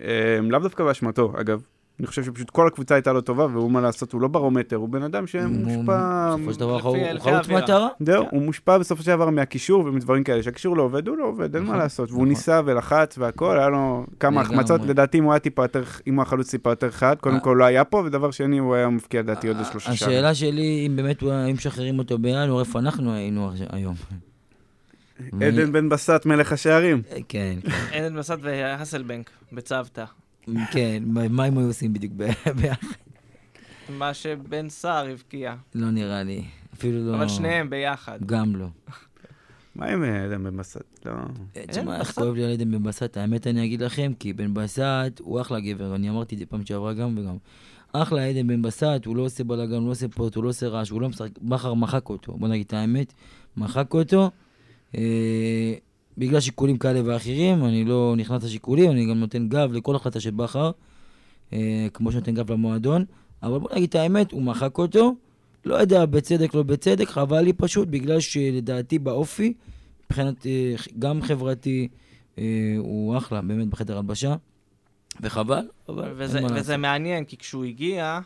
אה, לאו דווקא באשמתו, אגב. אני חושב שפשוט כל הקבוצה הייתה לו טובה, והוא מה לעשות, הוא לא ברומטר, הוא בן אדם שמושפע... בסופו של דבר הוא האווירה. מטרה. זהו, כן. הוא מושפע בסופו של דבר מהקישור ומדברים כאלה, שהקישור לא עובד, הוא לא עובד, אין מה נכון, לעשות. והוא נכון. ניסה ולחץ והכל, היה לו כמה. החמצות, לדעתי אם הוא היה טיפה יותר, אם הוא החלוץ טיפה יותר חד, קודם אה. כל לא היה פה, ודבר שני, הוא היה מפקיע לדעתי עוד לשלושה שערים. השאלה שלי, אם באמת אם משחררים אותו בינואר, איפה אנחנו היינו היום? עדן בן בסט, מלך השערים. כן, (laughs) אין את מסד והסלבנק בצוותא. כן, מה הם היו עושים בדיוק ב- (laughs) ביחד? מה שבן סער הבקיע. לא נראה לי. אפילו לא... אבל שניהם ביחד. גם לא. מה עם אה, עדן בן בסט? לא... תשמע, איך בסט? כואב לי על עדן בן בסט, האמת אני אגיד לכם, כי בן בסט הוא אחלה גבר, אני אמרתי את זה פעם שעברה גם וגם. אחלה עדן בן בסט, הוא לא עושה בלאגן, הוא לא עושה פוט, הוא לא עושה רעש, הוא לא משחק, בכר מחק אותו, בוא נגיד את האמת, מחק אותו. אה, בגלל שיקולים כאלה ואחרים, אני לא נכנס לשיקולים, אני גם נותן גב לכל החלטה של בכר, אה, כמו שנותן גב למועדון, אבל בוא נגיד את האמת, הוא מחק אותו, לא יודע, בצדק, לא בצדק, חבל לי פשוט, בגלל שלדעתי באופי, מבחינת אה, גם חברתי, הוא אחלה, באמת, בחדר הלבשה, וחבל, אבל וזה, אין מה וזה לעשות. מעניין, כי כשהוא הגיע,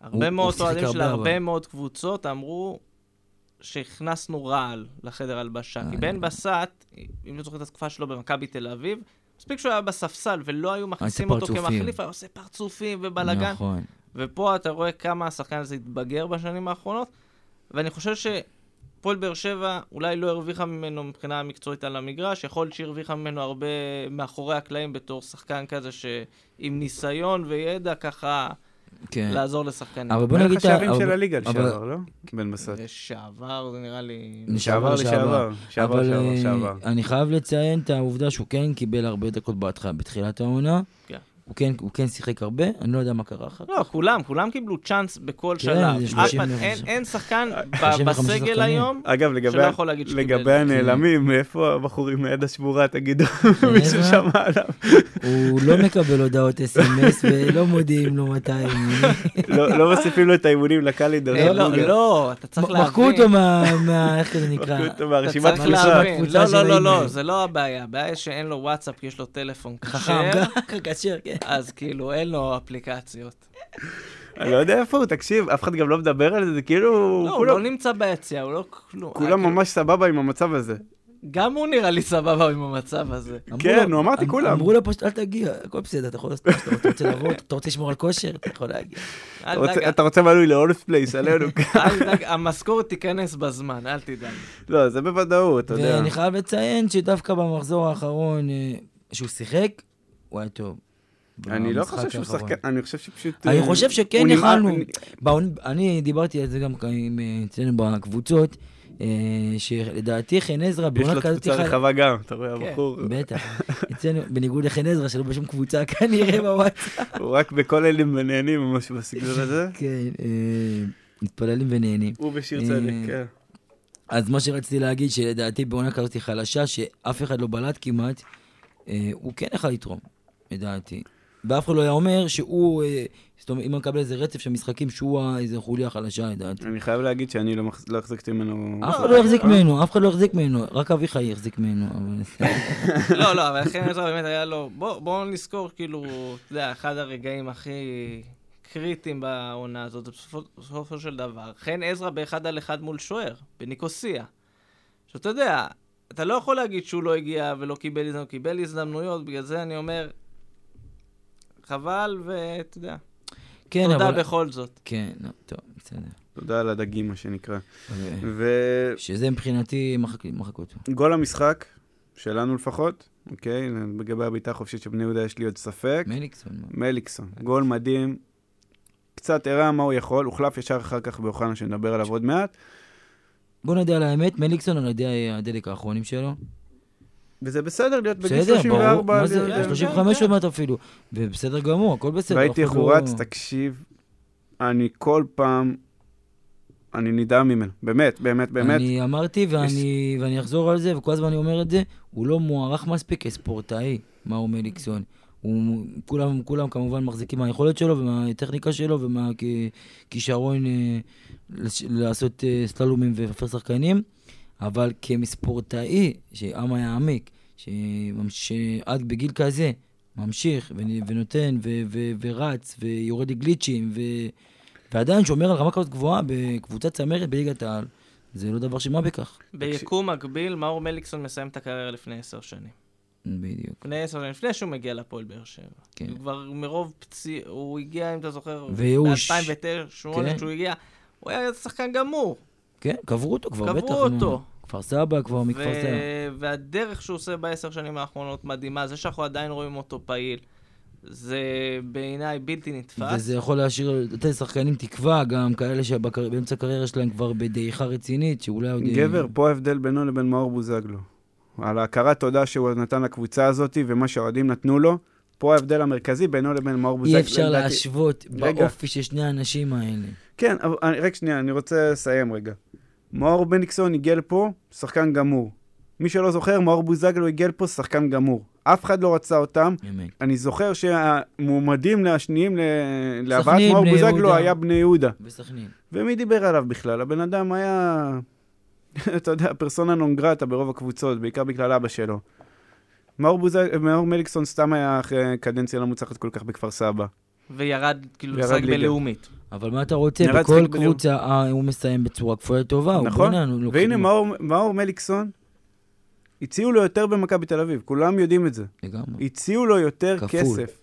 הרבה הוא מאוד אוהדים של הרבה, הרבה אבל. מאוד קבוצות אמרו שהכנסנו רעל לחדר הלבשה. כי אה. בן בסט, אם לא זוכר את התקופה שלו במכבי תל אביב, מספיק שהוא היה בספסל ולא היו מכניסים אותו. כמחליף, היה עושה פרצופים ובלאגן. נכון. ופה אתה רואה כמה השחקן הזה התבגר בשנים האחרונות, ואני חושב שפועל באר שבע אולי לא הרוויחה ממנו מבחינה מקצועית על המגרש, יכול להיות שהרוויחה ממנו הרבה מאחורי הקלעים בתור שחקן כזה שעם ניסיון וידע ככה כן. לעזור לשחקנים. אבל בוא נגיד... את ה- השערים של הליגה אבל- לשעבר, לא? בן בסט. לשעבר זה נראה לי... לשעבר, לשעבר. לשעבר, אה, לשעבר. אני חייב לציין את העובדה שהוא כן קיבל הרבה דקות בהתחלה, בתחילת העונה. כן. הוא כן, הוא כן שיחק הרבה, אני לא יודע מה קרה אחר כך. לא, כולם, כולם קיבלו צ'אנס בכל כן, שלב. זה אף 30 אחד- וחמישה. אין- אין שחקן 35 בסגל. היום אגב, לגבי, שלא יכול להגיד שקיבל. לגבי הנעלמים, מאיפה הבחורים מהיד השמורה, תגידו? (laughs) מישהו שמע עליו? הוא לא מקבל הודעות אס.אם.אס ולא מודיעים לו מתי. לא לא מוסיפים לו את האימונים לקלנדר. אה, לא. לא, אתה צריך להבין. מחקו אותו מה... מה- איך זה נקרא? מחקו אותו מהרשימת צריך קבוצה. לא, לא, לא, לא. זה לא הבעיה. הבעיה שאין לו וואטסאפ, יש לו טלפון חכם, כשר, (laughs) כשר, כן. אז כאילו אין לו אפליקציות. אני לא יודע איפה הוא, תקשיב, אף אחד גם לא מדבר על זה, זה כאילו, לא, הוא לא נמצא ביציע, הוא לא כלום. כולם ממש סבבה עם המצב הזה. כאילו- גם הוא נראה לי סבבה עם המצב הזה. כן, נו, אמרתי אמ- כולם. אמרו לו פשוט, אל תגיע, הכל בסדר, אתה יכול לעשות מה שאתה רוצה, לבוא, אתה רוצה לשמור על כושר, אתה יכול להגיע. אתה רוצה- מנוי להולמס פלייס עלינו? (laughs) תדאג, המשכורת תיכנס בזמן, אל תדאג. לא, זה בוודאות, אתה יודע. ואני חייב לציין שדווקא במחזור האחרון, אה, שהוא שיחק, הוא היה טוב. אני לא חושב שהוא. שחקן, אני חושב שפשוט... אני אה, חושב שכן הוא נמאס- יכלנו. אני- דיברתי על זה גם עם, אה, אצלנו בקבוצות, אה, שלדעתי חן עזרא יש בעונה לו כזאת... קבוצה חי- רחבה גם, אתה רואה, כן. הבחור, בטח. (laughs) אצלנו, בניגוד לחן עזרא, שלא בשום קבוצה (laughs) כנראה בוואטסאפ. הוא רק בכל אלה ונהנים או משהו בסגנון הזה. (laughs) כן, אה, מתפללים ונהנים. הוא בשיר אה, צדק, כן. אז מה שרציתי להגיד, שלדעתי בעונה כזאת חלשה, שאף אחד לא בלט כמעט, אה, הוא כן יכל לתרום, לדעתי. ואף אחד לא היה אומר שהוא, אה, זאת אומרת, אם הוא מקבל איזה רצף של משחקים, שהוא איזה חוליה חלשה, לדעתי. אני חייב להגיד שאני לא לא החזקתי ממנו... אף אחד לא יחזיק ממנו, אף אחד לא יחזיק ממנו, רק אביחי יחזיק ממנו. (laughs) לא, לא, אבל חן עזרא באמת היה לו... בוא- בואו נזכור, כאילו, אתה יודע, אחד הרגעים הכי קריטיים בעונה הזאת, זה בסופו- של דבר. חן עזרא באחד על אחד מול שוער, בניקוסיה. עכשיו, אתה יודע, אתה לא יכול להגיד שהוא לא הגיע ולא קיבל הזדמנויות, קיבל הזדמנויות, בגלל זה אני אומר, חבל, ואתה יודע, כן, תודה אבל... בכל זאת. כן, לא, טוב, בסדר. תודה על הדגים, מה שנקרא. ו- שזה מבחינתי מחק מחק אותו. וגול המשחק, שלנו לפחות, אוקיי? לגבי הבעיטה החופשית של בני יהודה יש לי עוד ספק. מליקסון. מליקסון, גול מדהים. קצת הראה מה הוא יכול, הוחלף ישר אחר כך באוחנה, שנדבר עליו עוד מעט. בוא נדע על האמת, מליקסון על ידי הדלק האחרונים שלו. וזה בסדר להיות בגיל בסדר, ברור, 34. מה זה, להיות- כן, 35 כן. עוד מעט אפילו. ובסדר גמור, הכל בסדר. ראיתי אף איך הוא רץ, תקשיב, אני כל פעם, אני נדהם ממנו, באמת, באמת, באמת. אני אמרתי ואני, ואני אחזור על זה, וכל הזמן אני אומר את זה, הוא לא מוערך מספיק כספורטאי, מאור מליקסון. הוא, כולם, כולם כמובן מחזיקים מהיכולת שלו ומהטכניקה שלו ומהכישרון אה, לעשות אה, סללומים ולפר שחקנים, אבל כספורטאי, שעם יעמיק, שממש- שעד בגיל כזה ממשיך ונ- ונותן ורץ ויורד לגליצ'ים. ועדיין שומר על רמה כזאת גבוהה בקבוצת צמרת בליגת העל. זה לא דבר של מה בכך. ביקום מקביל, מאור מליקסון מסיים את הקריירה לפני עשר שנים. בדיוק. לפני עשר שנים, לפני שהוא מגיע לפועל באר שבע. כן. הוא כבר מרוב פציע, הוא הגיע, אם אתה זוכר, וייאוש. ב-2008, כן. כשהוא הגיע, הוא היה שחקן גמור. כן, קברו אותו כבר, קברו בטח. נו. אותו. כפר סבא כבר מכפר סבא. ו- והדרך שהוא עושה בעשר שנים האחרונות מדהימה, זה שאנחנו עדיין רואים אותו פעיל, זה בעיניי בלתי נתפס. וזה יכול להשאיר, לתת לשחקנים תקווה, גם כאלה שבאמצע הקריירה שלהם כבר בדעיכה רצינית, שאולי עוד... גבר, פה ההבדל בינו לבין מאור בוזגלו. על ההכרת תודה שהוא נתן לקבוצה הזאת ומה שהאוהדים נתנו לו, פה ההבדל המרכזי בינו לבין מאור בוזגלו. אי אפשר לדעתי- להשוות רגע. באופי של שני האנשים האלה. כן, אבל אני- רק שנייה, אני רוצה לסיים רגע. מאור בניקסון הגיע לפה, שחקן גמור. מי שלא זוכר, מאור בוזגלו הגיע לפה, שחקן גמור. אף אחד לא רצה אותם. אמת. אני זוכר שהמועמדים השניים להבאת מאור בוזגלו. היה בני יהודה. וסכנין. ומי דיבר עליו בכלל? הבן אדם היה, (laughs) אתה יודע, פרסונה נון גרטה ברוב הקבוצות, בעיקר בגלל אבא שלו. מאור, בוזג... מאור מליקסון סתם היה אחרי קדנציה לא מוצלחת כל כך בכפר סבא. וירד, כאילו, לשחק. בלאומית. אבל מה אתה רוצה? בכל. קבוצה אה, הוא מסיים בצורה כפויה טובה. נכון, והנה מאור, מאור מליקסון, הציעו לו יותר במכבי תל אביב, כולם יודעים את זה. לגמרי. הציעו לו יותר כפול. כסף.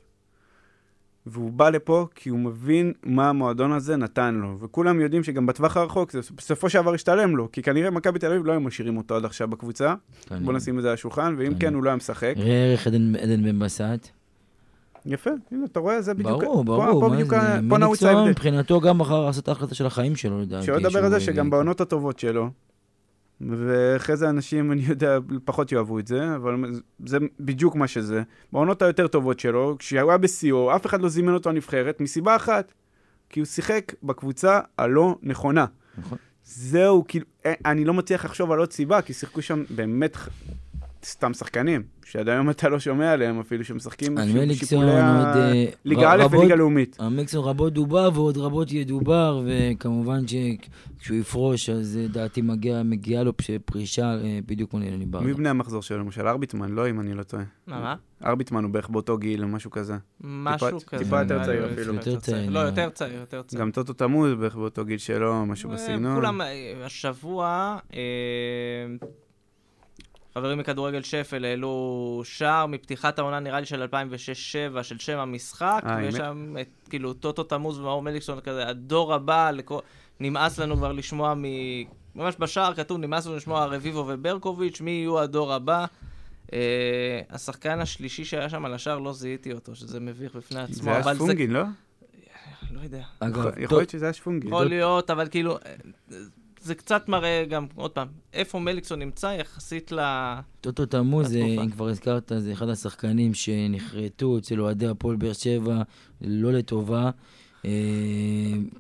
והוא בא לפה כי הוא מבין מה המועדון הזה נתן לו. וכולם יודעים שגם בטווח הרחוק זה בסופו של דבר השתלם לו, כי כנראה מכבי תל אביב לא היו משאירים אותו עד עכשיו בקבוצה. בוא נשים את זה על השולחן, ואם כן. הוא לא היה משחק. ראה ערך עדן בן בסט. יפה, הנה, אתה רואה, זה בדיוק... ברור, פה- ברור. פה מה בדיוק פה נעוץ ההבדל. מבחינתו גם בחר לעשות את ההחלטה של החיים שלו, לדעתי. שלא לדבר על זה שגם בעונות הטובות שלו, ואחרי זה אנשים, אני יודע, פחות יאהבו את זה, אבל זה בדיוק מה שזה. בעונות היותר טובות שלו, כשהוא היה בשיאו, אף אחד לא זימן אותו לנבחרת, מסיבה אחת, כי הוא שיחק בקבוצה הלא נכונה. נכון. זהו, כאילו, אה, אני לא מצליח לחשוב על עוד סיבה, כי שיחקו שם באמת סתם שחקנים, שעד היום אתה לא שומע עליהם אפילו, שמשחקים בשיפולי עוד... ה- אה, א' וליגה לאומית. על מליקסון רבות דובר ועוד רבות ידובר, וכמובן שכשהוא יפרוש, אז אה, דעתי מגיע, מגיעה לו פש- פרישה אה, בדיוק כמו לאילן ברדה. מי בני המחזור שלו? למשל ארביטמן, לא אם אני לא טועה. מה, מה? ארביטמן הוא בערך באותו גיל, משהו כזה. משהו טיפה כזה. יותר נראה צעיר לי, אפילו. יותר צעיר, לא. יותר צעיר, יותר צעיר. גם טוטו תמוז בערך באותו גיל שלו, משהו בסגנון. כולם, השבוע, אה, חברים מכדורגל שפל העלו שער מפתיחת העונה, נראה לי של 2006-2007, של שם המשחק, אה, ויש? שם את, כאילו, טוטו תמוז ומאור מליקסון כזה, הדור הבא, לכל... נמאס לנו כבר לשמוע מ... ממש בשער כתוב, נמאס לנו לשמוע רביבו וברקוביץ', מי יהיו הדור הבא. Uh, השחקן השלישי שהיה שם על השער, לא זיהיתי אותו, שזה מביך בפני עצמו. זה היה שפונגין, לא? לא יודע. אגב, יכול להיות שזה היה שפונגין. יכול להיות, אבל כאילו, זה קצת מראה גם, עוד פעם, איפה מליקסון נמצא יחסית ל... טוטו תמוז. אם כבר הזכרת, זה אחד השחקנים שנחרטו אצל אוהדי הפועל באר שבע, לא לטובה, אה,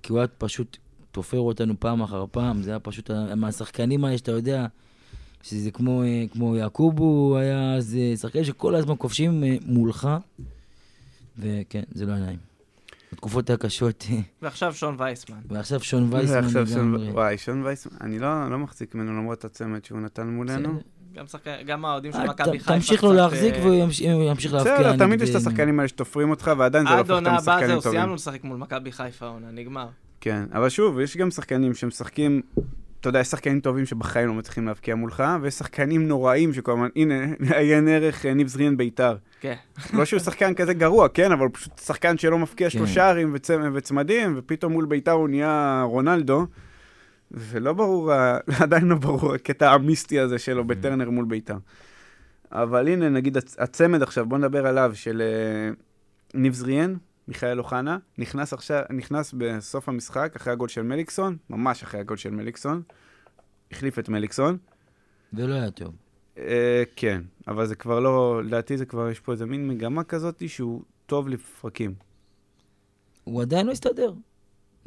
כי הוא היה פשוט תופר אותנו פעם אחר פעם, זה היה פשוט מהשחקנים האלה שאתה יודע, שזה כמו, אה, כמו יעקובו, היה אז אה, שחקנים שכל הזמן כובשים אה, מולך, וכן, זה לא היה נעים. התקופות הקשות, ועכשיו שון וייסמן. ועכשיו שון וייסמן ועכשיו שון-. וואי, שון וייסמן, אני לא לא מחזיק ממנו למרות הצמד שהוא נתן מולנו. גם שחקן, גם האוהדים של אה, מכבי חיפה. תמשיך לו קצת, להחזיק אה, והוא ימש- הוא ימשיך להבקיע בסדר, תמיד יש את. השחקנים האלה שתופרים אותך, ועדיין זה לא עד הופך עונה אותם הבאה לשחקנים זהו, טובים. סיימנו לשחק מול מכבי חיפה העונה, נגמר. כן, אבל שוב, יש גם שחקנים שמשחקים, אתה יודע, יש שחקנים טובים שבחיים לא מצליחים להבקיע מולך, ויש שחקנים נוראים שכל הזמן, הנה, (laughs) עיין ערך אה, ניב זריאן בית"ר. כן. לא שהוא שחקן כזה גרוע, כן, אבל הוא פשוט שחקן שלא מפקיע כן. שלושה שערים וצ- וצמדים, ופתאום מול בית"ר הוא נהיה רונלדו, ולא ברור, (laughs) עדיין לא ברור הקטע המיסטי הזה שלו בטרנר מול בית"ר. אבל הנה, נגיד הצ- הצמד עכשיו, בוא נדבר עליו, של אה, ניב זריאן, מיכאל אוחנה, נכנס עכשיו, נכנס בסוף המשחק, אחרי הגול של מליקסון, ממש אחרי הגול של מליקסון, החליף את מליקסון. ולא היה טוב. אה, כן, אבל זה כבר לא, לדעתי זה כבר, יש פה איזה מין מגמה כזאת שהוא טוב לפרקים. הוא עדיין לא הסתדר.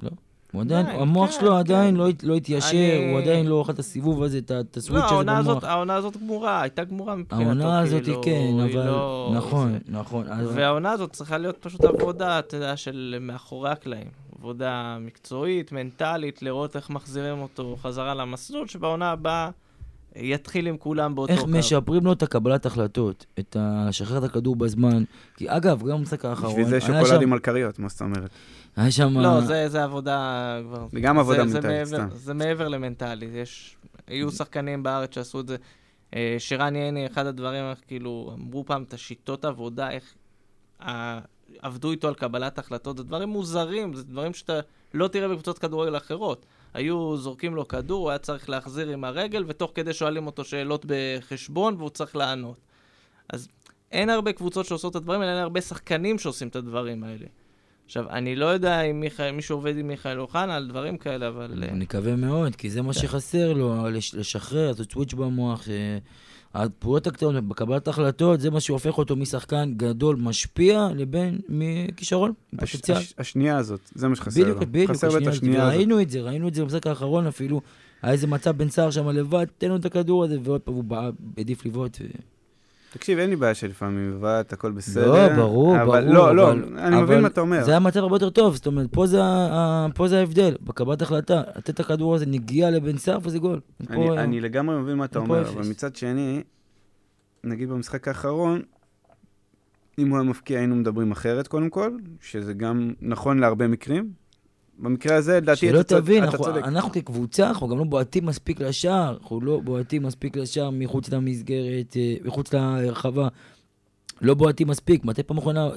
לא. הוא עדיין, עדיין, המוח כן, שלו כן. עדיין לא, לא התיישר, אני- הוא עדיין לא אכל את הסיבוב הזה, את את הסוויץ' לא, הזה הזאת, במוח. העונה הזאת גמורה, הייתה גמורה מבחינתו, העונה הזאת כאילו, כן, אבל... לא- נכון, זה- נכון. אז- והעונה הזאת צריכה להיות פשוט עבודה, אתה יודע, של מאחורי הקלעים. עבודה מקצועית, מנטלית, לראות איך מחזירים אותו חזרה למסלול, שבעונה הבאה יתחיל עם כולם באותו איך קו. משפרים לו את הקבלת החלטות, את ה- לשחרר את הכדור בזמן. כי אגב, גם במשחק האחרון, בשביל זה שוקולדים על כריות, מה זאת אומרת? היה שם... לא, זה, זה עבודה כבר... זה גם עבודה מנטלית, זה מעבר, סתם. זה מעבר למנטלי. יש... היו שחקנים בארץ שעשו את זה. אה, שרן ייני, אחד הדברים, איך כאילו, אמרו פעם את השיטות עבודה, איך ה- עבדו איתו על קבלת החלטות, זה דברים מוזרים, זה דברים שאתה לא תראה בקבוצות כדורגל אחרות. היו זורקים לו כדור, הוא היה צריך להחזיר עם הרגל, ותוך כדי שואלים אותו שאלות בחשבון, והוא צריך לענות. אז אין הרבה קבוצות שעושות את הדברים האלה, אין הרבה שחקנים שעושים את הדברים האלה. עכשיו, אני לא יודע אם מיכאל, מישהו עובד עם מיכאל אוחנה על דברים כאלה, אבל... אה, נקווה מאוד, כי זה מה כן. שחסר לו, לש- לשחרר, לעשות סוויץ' במוח. הפעולות הקטנות, בקבלת החלטות, זה מה שהופך אותו משחקן גדול, משפיע, לבין מכישרון, הש- פוטנציאל. הש- השנייה הזאת, זה מה שחסר לו. בדיוק, בדיוק, חסר השנייה. השנייה הזאת. וראינו את זה, ראינו את זה במשחק האחרון אפילו. היה איזה מצב בן סער שם לבד, תן לו את הכדור הזה, ועוד פעם הוא בא- העדיף לבעוט. ו- תקשיב, אין לי בעיה שלפעמים מבעט, הכל בסדר. לא, ברור, אבל ברור. לא, לא, אבל- אני מבין אבל מה אתה אומר. זה היה מצב הרבה יותר טוב, זאת אומרת, פה זה פה זה ההבדל, בקבלת החלטה, לתת את הכדור הזה, נגיע לבן סער וזה גול. פה- אני, אני לגמרי מבין מה אתה אומר, אפס. אבל מצד שני, נגיד במשחק האחרון, אם הוא היה מפקיע היינו מדברים אחרת קודם כל, שזה גם נכון להרבה מקרים. במקרה הזה, לדעתי, שלא אתה צודק. תבין, אתה אנחנו, צודק. אנחנו כקבוצה, אנחנו גם לא בועטים מספיק לשער, אנחנו לא בועטים מספיק לשער מחוץ למסגרת, אה, מחוץ לרחבה. לא בועטים מספיק, מתי פעם אחרונה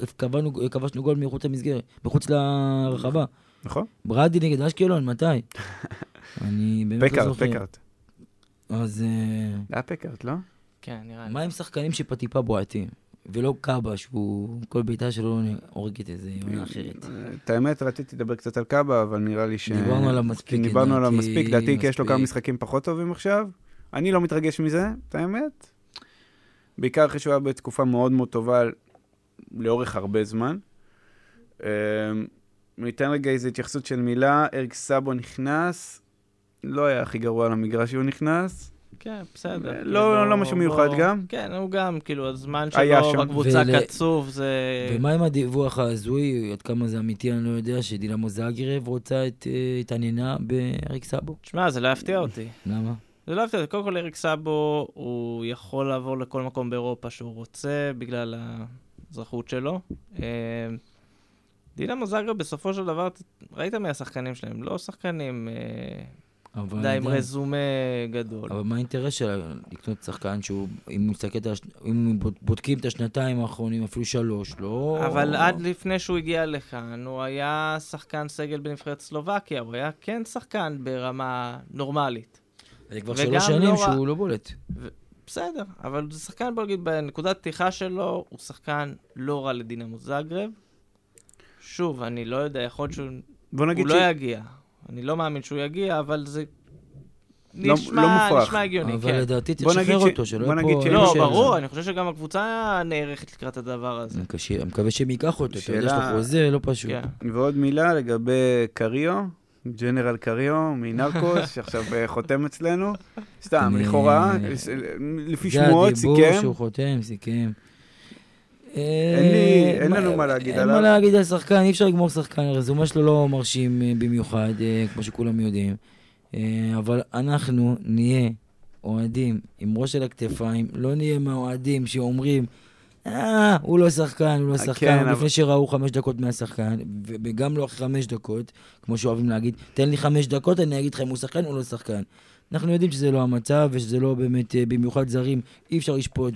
כבשנו, גול מחוץ למסגרת, מחוץ לרחבה? נכון? ברדי נגד אשקלון, מתי? (laughs) אני באמת לא פקארט, זוכר. פקארט. אז אה, זה היה פקארט, לא? כן, נראה לי. מה עם שחקנים שטיפה בועטים? ולא קאבה, שהוא, כל בעיטה שלו הורגת איזה עונה אחרת. את האמת, רציתי לדבר קצת על קאבה, אבל נראה לי ש... דיברנו עליו מספיק, כי דיברנו עליו מספיק, לדעתי כי יש לו כמה. משחקים פחות טובים עכשיו, אני לא מתרגש מזה, את האמת. בעיקר אחרי שהוא היה בתקופה מאוד מאוד טובה לאורך הרבה זמן. אמ, ניתן רגע איזו התייחסות של מילה, אריק סאבו נכנס, לא היה הכי גרוע למגרש שהוא נכנס. כן, בסדר. לא, כאילו, לא משהו מיוחד גם? כן, הוא גם, כאילו, הזמן שלו. בקבוצה ול- קצוב, זה... ומה עם הדיווח ההזוי, עד כמה זה אמיתי, אני לא יודע, שדינמו זאגרב רוצה את, אה, התעניינה באריק סאבו? תשמע, זה לא יפתיע אותי. למה? זה לא יפתיע אותי. קודם כל, אריק סאבו, הוא יכול לעבור לכל מקום באירופה שהוא רוצה, בגלל האזרחות שלו. אה, דינמו זאגרב, בסופו של דבר, ראית מי השחקנים שלהם? לא שחקנים אה, אבל די עם. רזומה גדול. אבל מה האינטרס שלה לקנות שחקן שהוא, אם הוא מסתכל, אם בודקים את השנתיים האחרונים, אפילו שלוש, לא... אבל עד לפני שהוא הגיע לכאן, הוא היה שחקן סגל בנבחרת סלובקיה, הוא היה כן שחקן ברמה נורמלית. זה כבר שלוש שנים לא. שהוא לא בולט. בסדר, אבל זה שחקן, בוא נגיד, בנקודת פתיחה שלו, הוא שחקן לא רע לדינמו זאגרב. שוב, אני לא יודע, יכול להיות שהוא בוא נגיד הוא ש... לא יגיע. אני לא מאמין שהוא יגיע, אבל זה לא- נשמע, לא מופרך. נשמע הגיוני, אבל כן. לדעתי צריך בוא נגיד לשחרר ש- אותו, שלא יהיה פה... שאין לא, שאלה. ברור, אני חושב שגם הקבוצה נערכת לקראת הדבר הזה. אני קשה- אני מקווה שהם ייקחו אותו, אתה יודע, יש שאלה- לו חוזה, לא פשוט. כן. ועוד מילה לגבי קריו, ג'נרל קריו מנרקוס, שעכשיו אה, חותם אצלנו. סתם, לכאורה, לפי זה שמועות, הדיבור סיכם. שהוא חותם, סיכם. אין לי- אה, אין לנו מה להגיד אין עליו. מה להגיד על שחקן, אי אפשר לגמור שחקן, הרזומה שלו לא מרשים אה, במיוחד, אה, כמו שכולם יודעים. אבל אנחנו נהיה אוהדים עם ראש על הכתפיים, לא נהיה מהאוהדים שאומרים, אה, הוא לא שחקן, הוא לא שחקן, כן, אבל- לפני שראו חמש דקות מהשחקן, וגם לא אחרי חמש דקות, כמו שאוהבים להגיד, תן לי חמש דקות, אני אגיד לך אם הוא שחקן או לא שחקן. אנחנו יודעים שזה לא המצב, ושזה לא באמת, במיוחד זרים, אי אפשר לשפוט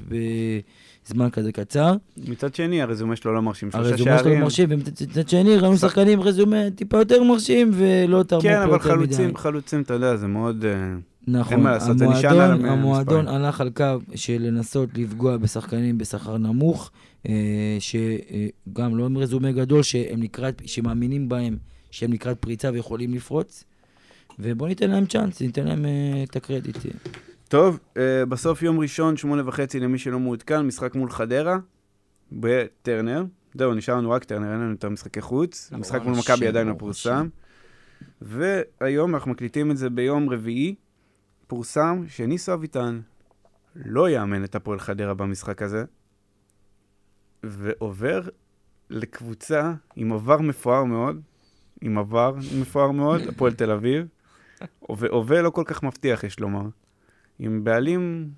בזמן כזה קצר. מצד שני, הרזומה שלו לא מרשים. שלושה הרזומה שלו שערים. מרשים, ומצד שני ראינו שחקנים רזומה טיפה יותר מרשים, ולא תרמו פה כן, יותר אבל מדי. חלוצים, חלוצים, אתה יודע, זה מאוד... אה, נכון, אין מה לעשות, זה נשען על המועדון. המועדון הלך על קו של לנסות לפגוע בשחקנים בשכר נמוך, אה, שגם לא עם רזומה גדול, שהם לקראת, שמאמינים בהם שהם לקראת פריצה ויכולים לפרוץ, ובואו ניתן להם צ'אנס, ניתן להם אה, את הקרדיט. טוב, אה, בסוף יום ראשון, שמונה וחצי למי שלא מעודכן, משחק מול חדרה, בטרנר. זהו, נשאר לנו רק טרנר, אין לנו יותר משחקי חוץ. נכון, המשחק מול מכבי עדיין לא פורסם. והיום אנחנו מקליטים את זה ביום רביעי, פורסם שניסו אביטן לא יאמן את הפועל חדרה במשחק הזה, ועובר לקבוצה עם עבר מפואר מאוד, עם עבר מפואר מאוד, הפועל תל אביב, (laughs) והווה לא כל כך מבטיח, יש לומר, עם בעלים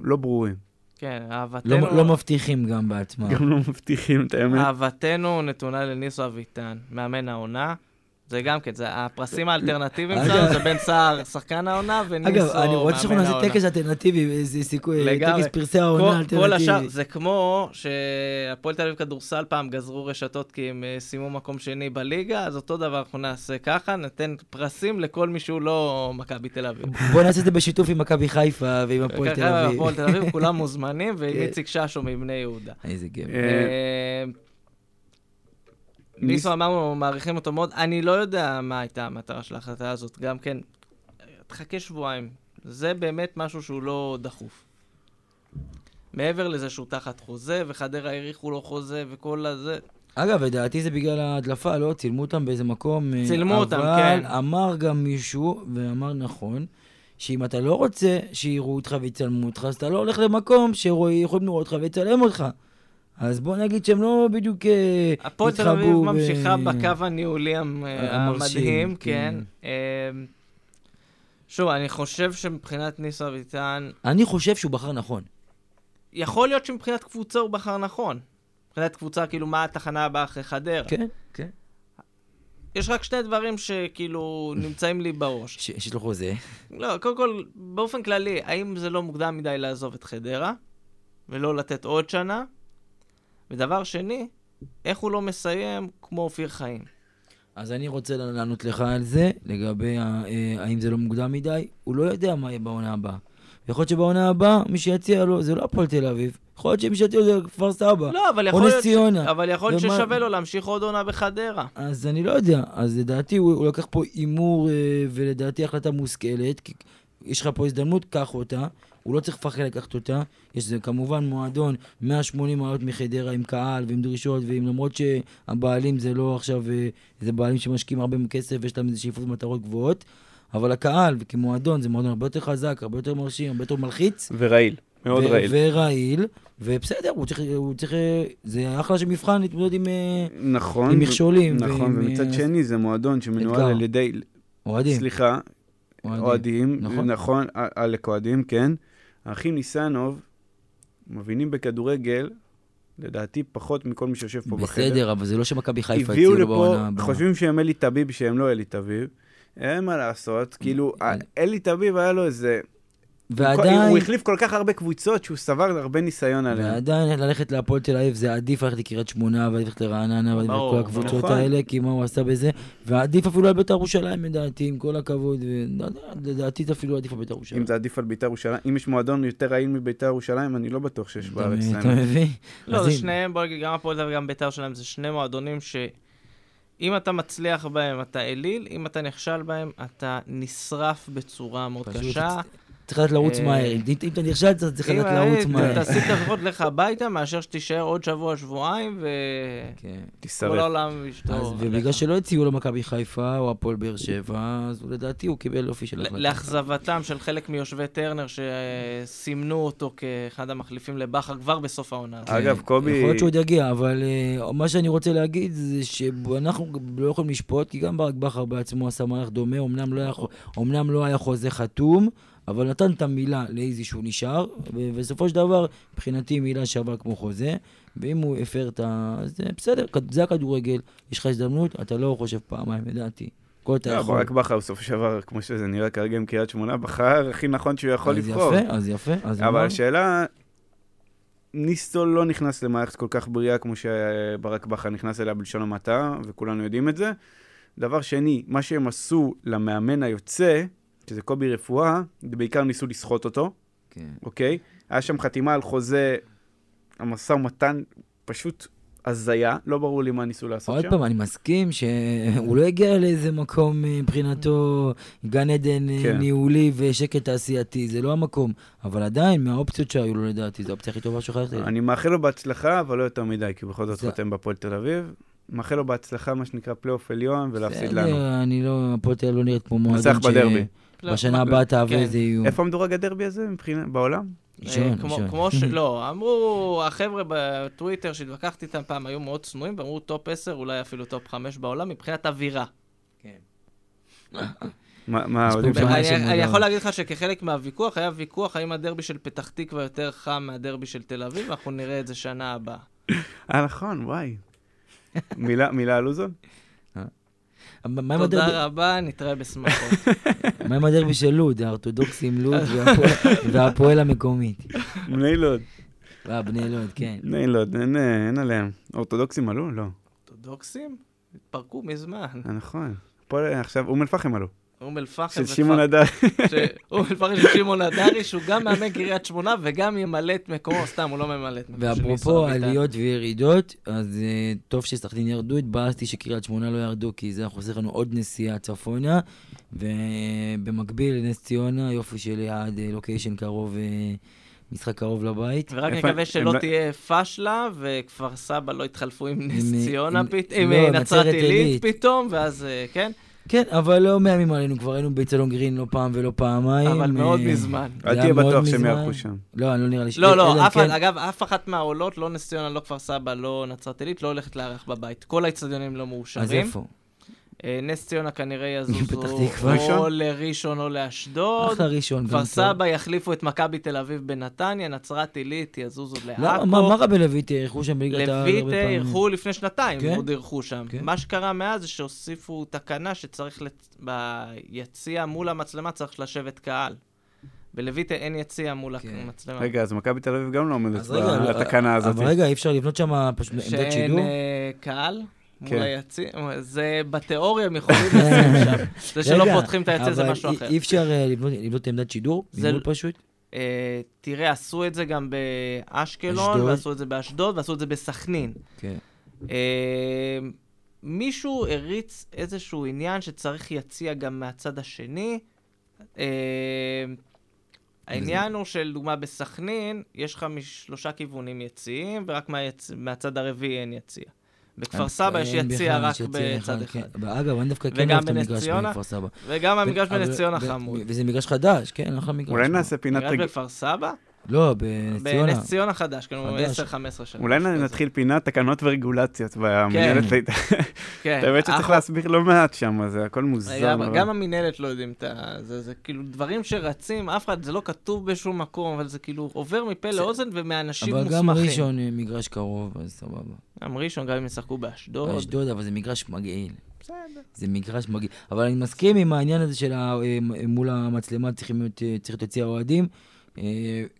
לא ברורים, כן, לא, אהבתנו... לא מבטיחים גם בעצמם. גם לא מבטיחים את האמת. אהבתנו נתונה לניסו אביטן, מאמן העונה. זה גם כן, זה הפרסים האלטרנטיביים אגב- שלנו, זה בן סער, שחקן העונה, וניסו, מאמן אגב, העונה. אני רוצה שאנחנו נעשה טקס אלטרנטיבי, איזה סיכוי. טקס פרסי העונה כל השאר, האלטרנטיבי. זה כמו שהפועל תל אביב כדורסל פעם גזרו רשתות כי הם אה, סיימו מקום שני בליגה, אז אותו דבר אנחנו נעשה ככה, ניתן פרסים לכל מי שהוא לא מכבי תל אביב. (laughs) בוא נעשה את זה בשיתוף עם מכבי חיפה ועם הפועל תל אביב. כולם מוזמנים, (laughs) ועם כן. איציק ששו מבני יהודה. איזה גבר. ניסו אמרנו, מעריכים אותו מאוד. אני לא יודע מה הייתה המטרה של ההחלטה הזאת. גם כן, תחכה שבועיים. זה באמת משהו שהוא לא דחוף. מעבר לזה שהוא תחת חוזה, וחדרה האריכו לו חוזה, וכל הזה. אגב, לדעתי זה בגלל ההדלפה, לא? צילמו אותם באיזה מקום. אה, צילמו אותם, אבל כן. אמר גם מישהו, ואמר נכון, שאם אתה לא רוצה שיראו אותך ויצלמו אותך, אז אתה לא הולך למקום שיכולים לראות אותך ויצלם אותך. אז בוא נגיד שהם לא בדיוק אה, הפועל תל אביב התחברו ממשיכה בקו הניהולי המ- המרשים, המדהים, כן. כן. אה, שוב, אני חושב שמבחינת ניסו אביטן, אני חושב שהוא בחר נכון. יכול להיות שמבחינת קבוצה הוא בחר נכון. מבחינת קבוצה, כאילו, מה התחנה הבאה אחרי חדרה. כן, כן. יש רק שני דברים שכאילו נמצאים לי בראש. ש- שיש לו חוזה. לא, קודם כל, באופן כללי, האם זה לא מוקדם מדי לעזוב את חדרה, ולא לתת עוד שנה? ודבר שני, איך הוא לא מסיים כמו אופיר חיים? אז אני רוצה לענות לך על זה, לגבי ה- אה, האם זה לא מוקדם מדי. הוא לא יודע מה יהיה בעונה הבאה. יכול להיות שבעונה הבאה, מי שיציע לו, זה לא הפועל תל אביב. יכול להיות שמי שיציע לו זה כפר סבא. לא, אבל יכול או להיות, נס ציונה. אבל יכול להיות ומה- ששווה לו להמשיך עוד עונה בחדרה. אז אני לא יודע. אז לדעתי הוא, הוא לקח פה הימור, אה, ולדעתי החלטה מושכלת. כי יש לך פה הזדמנות, קח אותה. הוא לא צריך לפחד לקחת אותה. יש זה כמובן מועדון 180 מעלות מחדרה עם קהל ועם דרישות, ועם למרות שהבעלים זה לא עכשיו, אה, זה בעלים שמשקיעים הרבה כסף ויש להם איזה שאיפות מטרות גבוהות, אבל הקהל וכמועדון זה מועדון הרבה יותר חזק, הרבה יותר מרשים, הרבה יותר מלחיץ. ורעיל, מאוד ו- רעיל. ורעיל, ובסדר, הוא צריך, הוא צריך, אה, זה אחלה של מבחן להתמודד עם אה, נכון. עם מכשולים נכון, ועם, ומצד שני זה מועדון שמנוהל. על ידי, אוהדים. סליחה, אוהדים, נכון. נכון, עלק אוהדים, כן. האחים ניסנוב מבינים בכדורגל, לדעתי פחות מכל מי שיושב פה בחדר. בסדר, אבל זה לא שמכבי חיפה הביאו הציעו לו לפה, בעונה הבאה. חושבים שהם אלי טביב, שהם לא אלי טביב. אין מה לעשות, כאילו. אלי טביב היה לו איזה... ועדיין, הוא החליף כל כך הרבה קבוצות שהוא סבר הרבה ניסיון עליהן. ועדיין ללכת להפועל תל אביב זה עדיף ללכת לקריית שמונה ועדיף ללכת לרעננה ועדיף ברור, לכל הקבוצות נכון. האלה, כי מה הוא עשה בזה, ועדיף אפילו על בית"ר ירושלים לדעתי, עם כל הכבוד, ו- לא לדעתי זה אפילו עדיף על בית"ר ירושלים. אם זה עדיף על בית"ר ירושלים, אם יש מועדון יותר רעיל מבית"ר ירושלים, אני לא בטוח שיש בארץ. אתה מבין? לא, זה אם- שניהם, בוא נגיד, גם הפועל תל אביב וגם בית"ר שלהם, זה שני מועדונים שאם אתה מצליח בהם, אתה אליל, אם אתה נכשל בהם, אתה נשרף בצורה מאוד קשה. צריך לדעת לרוץ אה, מהר, אם אם אתה נכשל אתה צריך אם לדעת לרוץ מהר. תעשי את לפחות לך הביתה, מאשר שתישאר עוד שבוע, שבועיים, וכל כן. העולם ישתור. אז ובגלל שלא הציעו לו מכבי חיפה או הפועל באר שבע, אז לדעתי הוא קיבל אופי של החלטה. לאכזבתם של חלק מיושבי טרנר, שסימנו אותו כאחד המחליפים לבכר כבר בסוף העונה. אגב, קובי... יכול להיות שהוא עוד יגיע, אבל uh, מה שאני רוצה להגיד זה שאנחנו לא יכולים לשפוט, כי גם ברק בכר בעצמו עשה מהלך דומה, לא אמנם לא היה חוזה חתום, אבל נתן את המילה לאיזי שהוא נשאר, ובסופו של דבר, מבחינתי מילה שווה כמו חוזה, ואם הוא הפר את ה... אז אה, בסדר, זה הכדורגל, יש לך הזדמנות, אתה לא חושב פעמיים, לדעתי. כל אתה לא, יכול. ברק בכר בסופו של דבר, כמו שזה נראה כרגע עם קריית שמונה, בחר הכי נכון שהוא יכול אז לבחור. יפה, אז יפה, אז אבל. השאלה, ניסטו לא נכנס למערכת כל כך בריאה כמו שברק בכר נכנס אליה בלשון המעטה, וכולנו יודעים את זה. דבר שני, מה שהם עשו למאמן היוצא, שזה קובי רפואה, בעיקר ניסו לסחוט אותו, כן. אוקיי? היה שם חתימה על חוזה, המשא ומתן פשוט הזיה, לא ברור לי מה ניסו לעשות עוד שם. פעם, אני מסכים שהוא לא הגיע לאיזה מקום אה, מבחינתו גן עדן אה, כן. ניהולי ושקט תעשייתי, זה לא המקום. אבל עדיין, מהאופציות שהיו לו לדעתי, זו האופציה הכי טובה ללכת אליה. אני מאחל לו בהצלחה, אבל לא יותר מדי, כי בכל זאת חותם בהפועל תל אביב. מאחל לו בהצלחה, מה שנקרא פלייאוף עליון, ולהפסיד לנו. אני לא, הפועל תל אביב לא נראית כמו נצח מועדון בדרבי. לא, שבשנה מה- הבאה תהווה כן. איזה איום. איפה המדורג הדרבי הזה מבחינה, בעולם? ראשון, אה, כמו- ראשון. כמו ש... לא, אמרו, החבר'ה בטוויטר שהתווכחתי איתם פעם היו מאוד צנועים, ואמרו top 10, אולי אפילו top 5 בעולם, מבחינת אווירה. מה, שם? אני. יכול להגיד לך שכחלק מהוויכוח, היה ויכוח האם הדרבי של פתח תקווה יותר חם מהדרבי של תל אביב, ואנחנו נראה את זה שנה הבאה. אה, נכון, וואי. מילה, מילה על לוזון? מה מה עם הדרבי- תודה רבה, נתראה בשמחות. (laughs) מה עם הדרבי של לוד, האורתודוקסים לוד (laughs) והפועל- המקומית? בני לוד. אה, בני לוד, כן. בני לוד, אין, עליהם. אורתודוקסים עלו? לא. אורתודוקסים? התפרקו מזמן. אה, נכון. פה עכשיו, אום אל-פחם עלו. אום אל-פחם של שמעון הדר. ש- אום אל-פחם של שמעון הדרי, שהוא גם מאמן קריית שמונה וגם ימלא את מקומו, סתם, הוא לא ממלא את מקומו ואפרופו. עליות וירידות, אז uh, טוב שסכנין ירדו, התבאסתי שקריית שמונה לא ירדו, כי זה חוסך לנו עוד נסיעה צפונה, ובמקביל לנס ציונה, יופי של יעד, אה, לוקיישן קרוב, אה, משחק קרוב לבית. ורק נקווה שלא לא- תהיה פשלה, וכפר סבא לא יתחלפו עם נס ציונה עם- פתאום, עם לא, אה, נצרת עילית. פתאום, ואז, אה, כן? כן, אבל לא מאיימים עלינו, כבר היינו באצטדיון גרין לא פעם ולא פעמיים. אבל מאוד אה, מזמן. זה אל היה תהיה מאוד בטוח שהם מזמן. יערכו שם. לא, אני לא נראה לי ש... לא, לא, כן- אחד, אגב, אף אחת מהעולות, לא נס ציונה, לא כפר סבא, לא נצרת עילית, לא הולכת לארח בבית. כל האצטדיונים לא אז מאושרים. איפה? אה, נס ציונה כנראה יזוזו? או ראשון? לראשון או לאשדוד. אחלה ראשון. כפר. סבא יחליפו את מכבי תל אביב בנתניה, נצרת עילית יזוזו לא, לעכו. מה מה רע בלויטה? אירחו שם בליגת העל הרבה לויטה. אירחו לפני שנתיים, כן? עוד אירחו שם. כן. מה שקרה מאז זה שהוסיפו תקנה שצריך, ביציע מול המצלמה צריך לשבת קהל. בלויטה אין יציע מול כן. המצלמה. רגע, אז מכבי תל אביב גם לא עומדת בתקנה הזאת. אבל רגע, אי אפשר לבנות שם פשוט עמדת שאין שידור? אה, קהל מול כן. היציע, זה בתיאוריה הם יכולים לשים שם. (laughs) זה שלא פותחים את היציע זה משהו אחר. אי אפשר אה, לבנות- עמדת שידור? ל- פשוט? אה, תראה, עשו את זה גם באשקלון. ועשו את זה באשדוד, ועשו את זה בסכנין. כן. אה, מישהו הריץ איזשהו עניין שצריך יציע גם מהצד השני. העניין הוא של, דוגמה, בסכנין, יש לך משלושה כיוונים יציאים, ורק. מהצד הרביעי אין יציע. בכפר סבא יש יציע רק בצד כן. אחד. אגב, אני דווקא כן אוהב את המגרש? בכפר סבא. וגם המגרש בנס ציונה חמוד. וזה מגרש חדש, כן, אחלה מגרש. אולי נעשה פינת... מגרש בכפר סבא? לא, בנס ציונה. בנס ציונה חדש, כאילו חדש. 10-15 שנה. אולי. נתחיל פינת תקנות ורגולציות במנהלת. (laughs) כן. האמת שצריך להסביר לא מעט שם, זה הכל מוזר. גם, אבל- גם המינהלת לא יודעים את ה... זה, זה כאילו דברים שרצים, אף אחד, זה לא כתוב בשום מקום, אבל זה כאילו עובר מפה לאוזן ומאנשים אבל מוסמכים. גם ראשון אה, מגרש קרוב, אז סבבה. גם ראשון, גם אם ישחקו באשדוד. אשדוד, אבל זה מגרש מגעיל. בסדר. זה מגרש מגעיל. אבל אני מסכים עם העניין הזה של אה, מול המצלמה צריכים להיות, אה, צריך להיות יציע אוהדים. אה,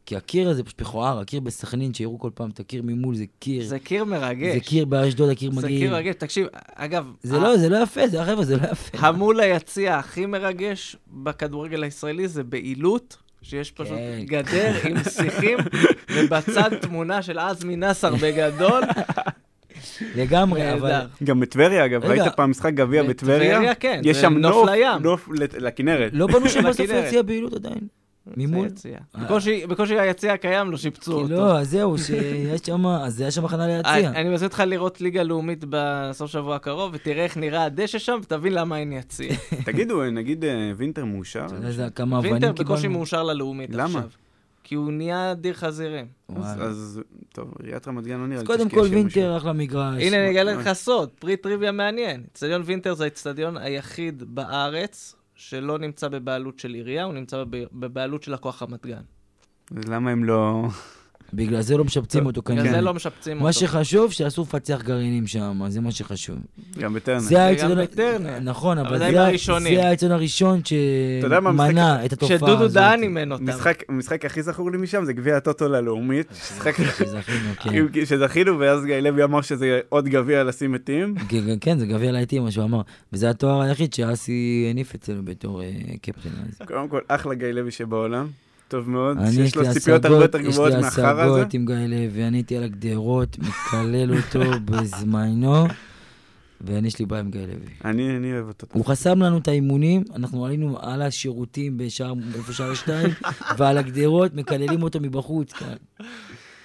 כי הקיר הזה פשוט מכוער, הקיר בסכנין, שיראו כל פעם את הקיר ממול, זה קיר. זה קיר מרגש. זה קיר באשדוד, הקיר זה מגעיל. קיר מרגש. תקשיב, אגב, זה ה- לא, זה לא יפה, זה החבר'ה, זה לא יפה. המול היציע הכי מרגש בכדורגל הישראלי זה בעילות, שיש פשוט כן. גדר עם (laughs) שיחים, ובצד תמונה של עזמי נסר בגדול. (laughs) לגמרי, אבל... גם בטבריה, אגב. ראית פעם משחק גביע בטבריה? בטבריה, כן, יש זה שם נוף לים. נוף לכנרת. לא בנו שם (laughs) בסוף. יציע פעילות עדיין. ממול? זה יציע. בקושי- בקושי היציע הקיים לא שיפצו אותו. לא, אז זהו, שיש שם, אז זה היה שם הכנה ליציע. אני אני מזמין אותך לראות ליגה לאומית בסוף שבוע הקרוב, ותראה איך נראה הדשא שם, ותבין למה אין יציע. (laughs) תגידו, נגיד אה, וינטר מאושר? וינטר? בקושי מאושר ללאומית למה? עכשיו. כי הוא נהיה דיר חזירים. אז- טוב, עיריית רמת גן לא נראה אז לי קודם כל וינטר, אחלה מגרש. הנה, אני אגלה לך סוד, פרי טריוויה מעניין. אצטדיון וינטר זה האצטדיון היחיד בארץ שלא נמצא בבעלות של עירייה, הוא נמצא בב- בבעלות של לקוח רמת גן. אז למה הם לא... בגלל זה לא משפצים אותו בגלל כנראה. זה לא משפצים מה אותו. שחשוב, שאסור לפצח גרעינים שם, זה מה שחשוב. גם בטרנר. זה האצטדיון... בטרנר. נכון, אבל זה זה ה- מהראשונים. זה האצטדיון הראשון מה, שמנע את התופעה הזאת. כשדודו דהן אימן אותם. משחק, המשחק הכי זכור לי משם זה גביע הטוטו ללאומית. שזכינו, כן. שזכינו, ואז גיא לוי אמר שזה עוד גביע לשים מתים. כן, כן, זה גביע להיטים, מה שהוא אמר. וזה התואר היחיד שאסי הניף אצלנו בתור אה, קפטן. קודם כל, אחלה גיא לוי שבעולם. טוב מאוד, אני, שיש יש לו לי ציפיות הרבה יותר יש גבוהות לי מהחרא הזה. השגות עם גיא לוי, אני הייתי על הגדרות, מקלל אותו (laughs) בזמנו, ואני יש לי בעיה עם גיא לוי. אני אני אוהב אותו. הוא חסם לנו את האימונים, אנחנו עלינו על השירותים בשער, איפה שער שתיים, (laughs) ועל הגדרות, מקללים אותו מבחוץ. כן.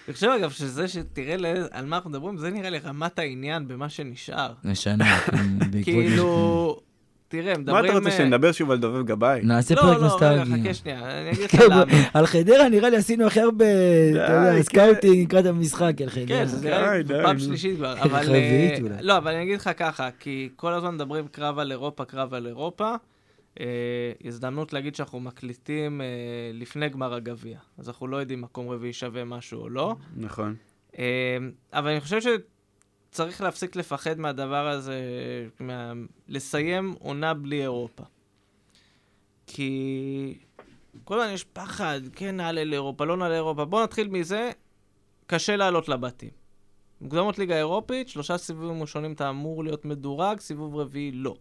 אני חושב אגב שזה שתראה על מה אנחנו מדברים, זה נראה לי רמת העניין במה שנשאר. השנה, (laughs) כן, בעקבות... כאילו, תראה, מדברים... מה אתה רוצה, אה, שנדבר שוב על דובב גבאי? נעשה לא, פרק לא, רגע, נוסטלגי. חכה שנייה, אני אגיד לך כן, למה. על חדרה נראה לי עשינו הכי הרבה, אתה יודע, די, scouting לקראת המשחק על חדרה. כן, זה נראה לי פעם. שלישית כבר, אבל... רביעית אה, אולי. לא, אבל אני אגיד לך ככה, כי כל הזמן מדברים קרב על אירופה, קרב על אירופה. אה, הזדמנות להגיד שאנחנו מקליטים לפני גמר הגביע. אז אנחנו לא יודעים מקום רביעי שווה משהו או לא. נכון. אבל אני חושב שצריך להפסיק לפחד מהדבר הזה, מה... לסיים עונה בלי אירופה. כי כל הזמן יש פחד, כן נעלה לאירופה, לא נעלה לאירופה. בואו נתחיל מזה, קשה לעלות לבתים. מוקדמות ליגה אירופית, שלושה סיבובים ראשונים אתה אמור להיות מדורג, סיבוב רביעי לא.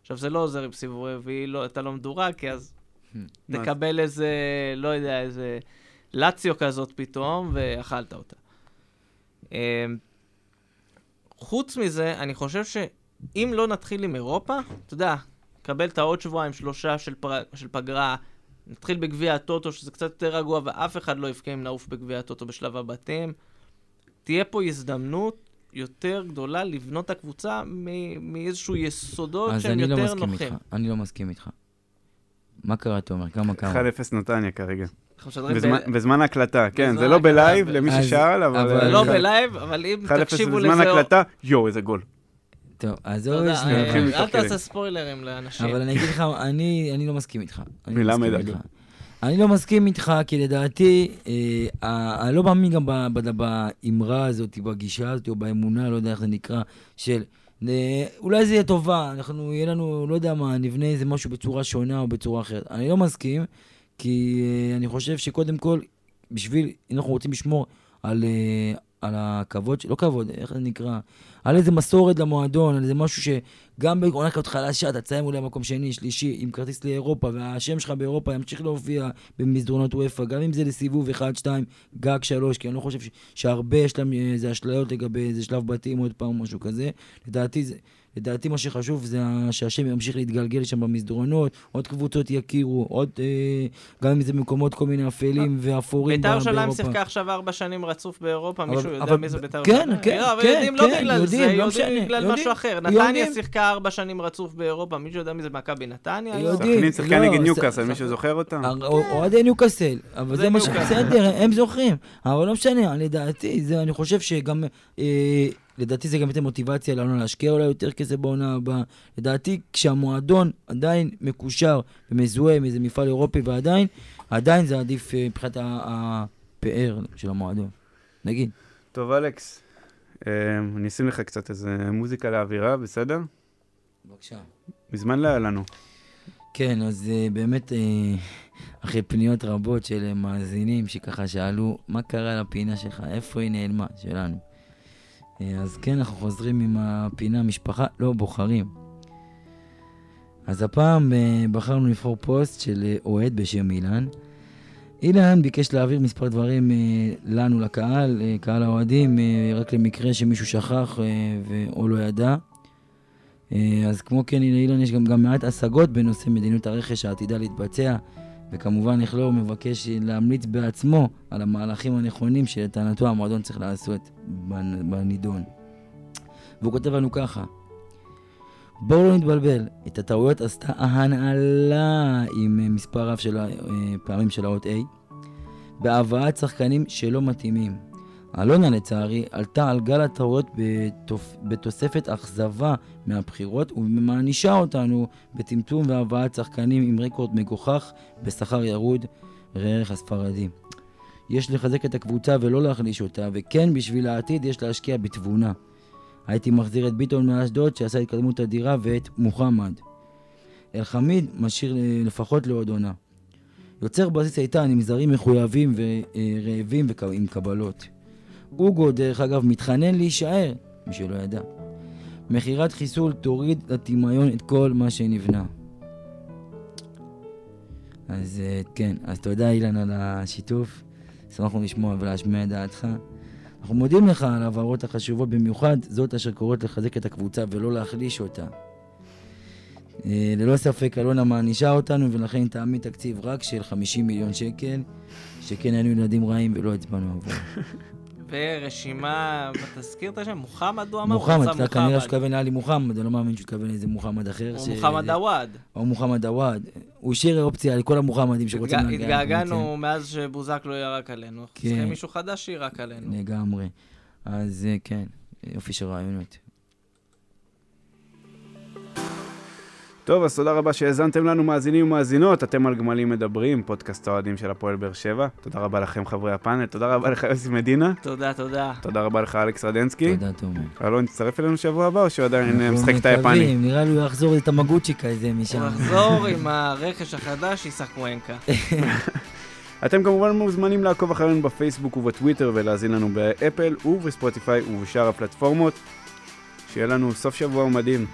עכשיו, זה לא עוזר אם סיבוב רביעי לא, אתה לא מדורג, כי אז? תקבל איזה, לא יודע, איזה לאציו כזאת פתאום, ואכלת אותה. חוץ מזה, אני חושב שאם לא נתחיל עם אירופה, אתה יודע, נקבל את העוד שבועיים, שלושה של, פר... של פגרה, נתחיל בגביע הטוטו, שזה קצת יותר רגוע, ואף אחד לא יבכה אם נעוף בגביע הטוטו בשלב הבתים. תהיה פה הזדמנות יותר גדולה לבנות את הקבוצה מ- מאיזשהו יסודות אז שהם אני לא יותר מסכים נוחים. איתך, אני לא מסכים איתך. מה קרה, תומר? כמה כמה? 1-0 נתניה כרגע. אנחנו משדרים בזמן- ב- בזמן ההקלטה, כן, בזמן זה לא ב live, ב- למי אז- ששאל, אבל... אבל- זה לא ב live, אבל אם 1-0 תקשיבו בזמן לזה... ההקלטה, יואו, איזה גול. טוב, אז זהו, יש אה, לי... אל תעשה. ספוילרים לאנשים. אבל אני אגיד לך, אני אני לא מסכים איתך. מסכים אגב. אני לא מסכים איתך, כי לדעתי, אה, אני לא מאמין גם ב- ב- באמרה הזאת, בגישה הזאת, או באמונה, לא יודע איך זה נקרא, של אה, אולי זה יהיה טובה, אנחנו, יהיה לנו, לא יודע מה, נבנה איזה משהו בצורה שונה או בצורה אחרת. אני לא מסכים, כי אה, אני חושב שקודם כל, בשביל, אם אנחנו רוצים לשמור על, אה, על הכבוד, לא כבוד, איך זה נקרא? על איזה מסורת למועדון, על איזה משהו שגם בעונה כזאת חלשה, אתה תסיים אולי מקום שני, שלישי, עם כרטיס לאירופה, והשם שלך באירופה ימשיך להופיע במסדרונות וופא, גם אם זה לסיבוב 1, 2, גג 3, כי אני לא חושב ש, שהרבה יש להם איזה אשליות לגבי איזה שלב בתים, עוד פעם, משהו כזה. לדעתי זה, לדעתי מה שחשוב זה שהשם ימשיך להתגלגל שם במסדרונות, עוד קבוצות יכירו, עוד, אה, גם אם זה במקומות כל מיני אפלים ואפורים ביתר ב- ירושלים באירופה. שיחקה עכשיו ארבע שנים רצוף באירופה, אבל- מישהו יודע אבל- מי זה ביתר כן, ירושלים? כן, לא, אבל כן, יודעים לא כן, בגלל יודעים, זה, לא יודעים בגלל יודעים. משהו אחר. נתניה שיחקה ארבע שנים רצוף באירופה, מישהו יודע מי זה מכבי נתניה? יודעים. שיחקה לא, נגד ניוקאסל, מישהו זוכר אותה? הר- אוהדי ניוקאסל, אבל זה מה ש... בסדר, הם זוכרים. אבל לא משנה, לדעתי, זה, אני חושב שגם, אה, לדעתי זה גם ייתן מוטיבציה לנו להשקיע אולי יותר כסף בעונה הבאה. לדעתי, כשהמועדון עדיין מקושר ומזוהה עם איזה מפעל אירופי ועדיין, עדיין זה עדיף אה, מבחינת הפאר של המועדון. נגיד. טוב, אלכס, אה, אני אשים לך קצת איזה מוזיקה לאווירה, בסדר? בבקשה. מזמן לא היה לנו. כן, אז uh, באמת, אחרי פניות רבות של אה, מאזינים שככה שאלו, מה קרה לפינה שלך? איפה היא נעלמה? שלנו. Uh, אז כן, אנחנו חוזרים עם הפינה משפחה, לא, בוחרים. אז הפעם uh, בחרנו לבחור פוסט של uh, אוהד בשם אילן. אילן ביקש להעביר מספר דברים לנו, לקהל, קהל האוהדים, רק למקרה שמישהו שכח או לא ידע. אה, אז כמו כן, לאילן יש גם, גם מעט השגות בנושא מדיניות הרכש העתידה להתבצע, וכמובן נכלו מבקש להמליץ בעצמו על המהלכים הנכונים שלטענתו המועדון צריך לעשות בנ- בנידון. והוא כותב לנו ככה: בואו לא נתבלבל, את הטעויות עשתה ההנהלה עם מספר רב של אה, פעמים של האות A, בהבאת שחקנים שלא מתאימים. אלונה לצערי עלתה על גל הטעויות בתופ... בתוספת אכזבה מהבחירות ומענישה אותנו בטמטום והבאת שחקנים עם רקורד מגוחך בשכר ירוד, ראה ערך הספרדי. יש לחזק את הקבוצה ולא להחליש אותה, וכן בשביל העתיד יש להשקיע בתבונה. הייתי מחזיר את ביטון מאשדוד שעשה התקדמות אדירה ואת מוחמד. אלחמיד משאיר אה, לפחות לעוד עונה. יוצר בסיס איתן עם זרים מחויבים ורעבים ועם קבלות. אוגו, דרך אגב, מתחנן להישאר, מי שלא ידע. מכירת חיסול תוריד לטמיון את כל מה שנבנה. אז אה, כן, אז תודה אילן על השיתוף. שמחנו לשמוע ולהשמיע את דעתך. אנחנו מודים לך על ההבהרות החשובות במיוחד, זאת אשר קוראת לחזק את הקבוצה ולא להחליש אותה. אה, ללא ספק אלונה מענישה אותנו ולכן תעמיד תקציב רק של 50 מיליון שקל, שכן היינו ילדים רעים ולא הצבענו עבור. (laughs) ורשימה, תזכיר את השם, מוחמד הוא אמר? מוחמד, אתה כנראה שהתכוון היה לי מוחמד, אני לא מאמין שהוא התכוון לאיזה מוחמד אחר. ש- מוחמד עוואד. או מוחמד עוואד. הוא השאיר אופציה לכל המוחמדים שרוצים להגיע. התגעגענו מאז שבוזק לא ירק עלינו. אנחנו כן. צריכים מישהו חדש שירק עלינו. לגמרי. אז אה, כן, יופי של רעיונות. טוב, אז תודה רבה שהאזנתם לנו, מאזינים ומאזינות. אתם על גמלים מדברים, פודקאסט האוהדים של הפועל באר שבע. תודה רבה לכם, חברי הפאנל. תודה רבה לך, יוסי מדינה. תודה, תודה. תודה רבה לך, אלכס רדנסקי. תודה, תומר. אלון, תצטרף אלינו שבוע הבא, או שהוא עדיין אה, משחק את היפני? נראה לי הוא יחזור את המגוצ'י כזה משם. הוא יחזור עם הרכש החדש, עיסק וונקה. (laughs) אתם כמובן מוזמנים לעקוב אחרינו בפייסבוק ובטוויטר ולהאזין לנו באפל ובספוטיפיי ובשאר הפלטפורמות. שיהיה לנו סוף שבוע מדהים.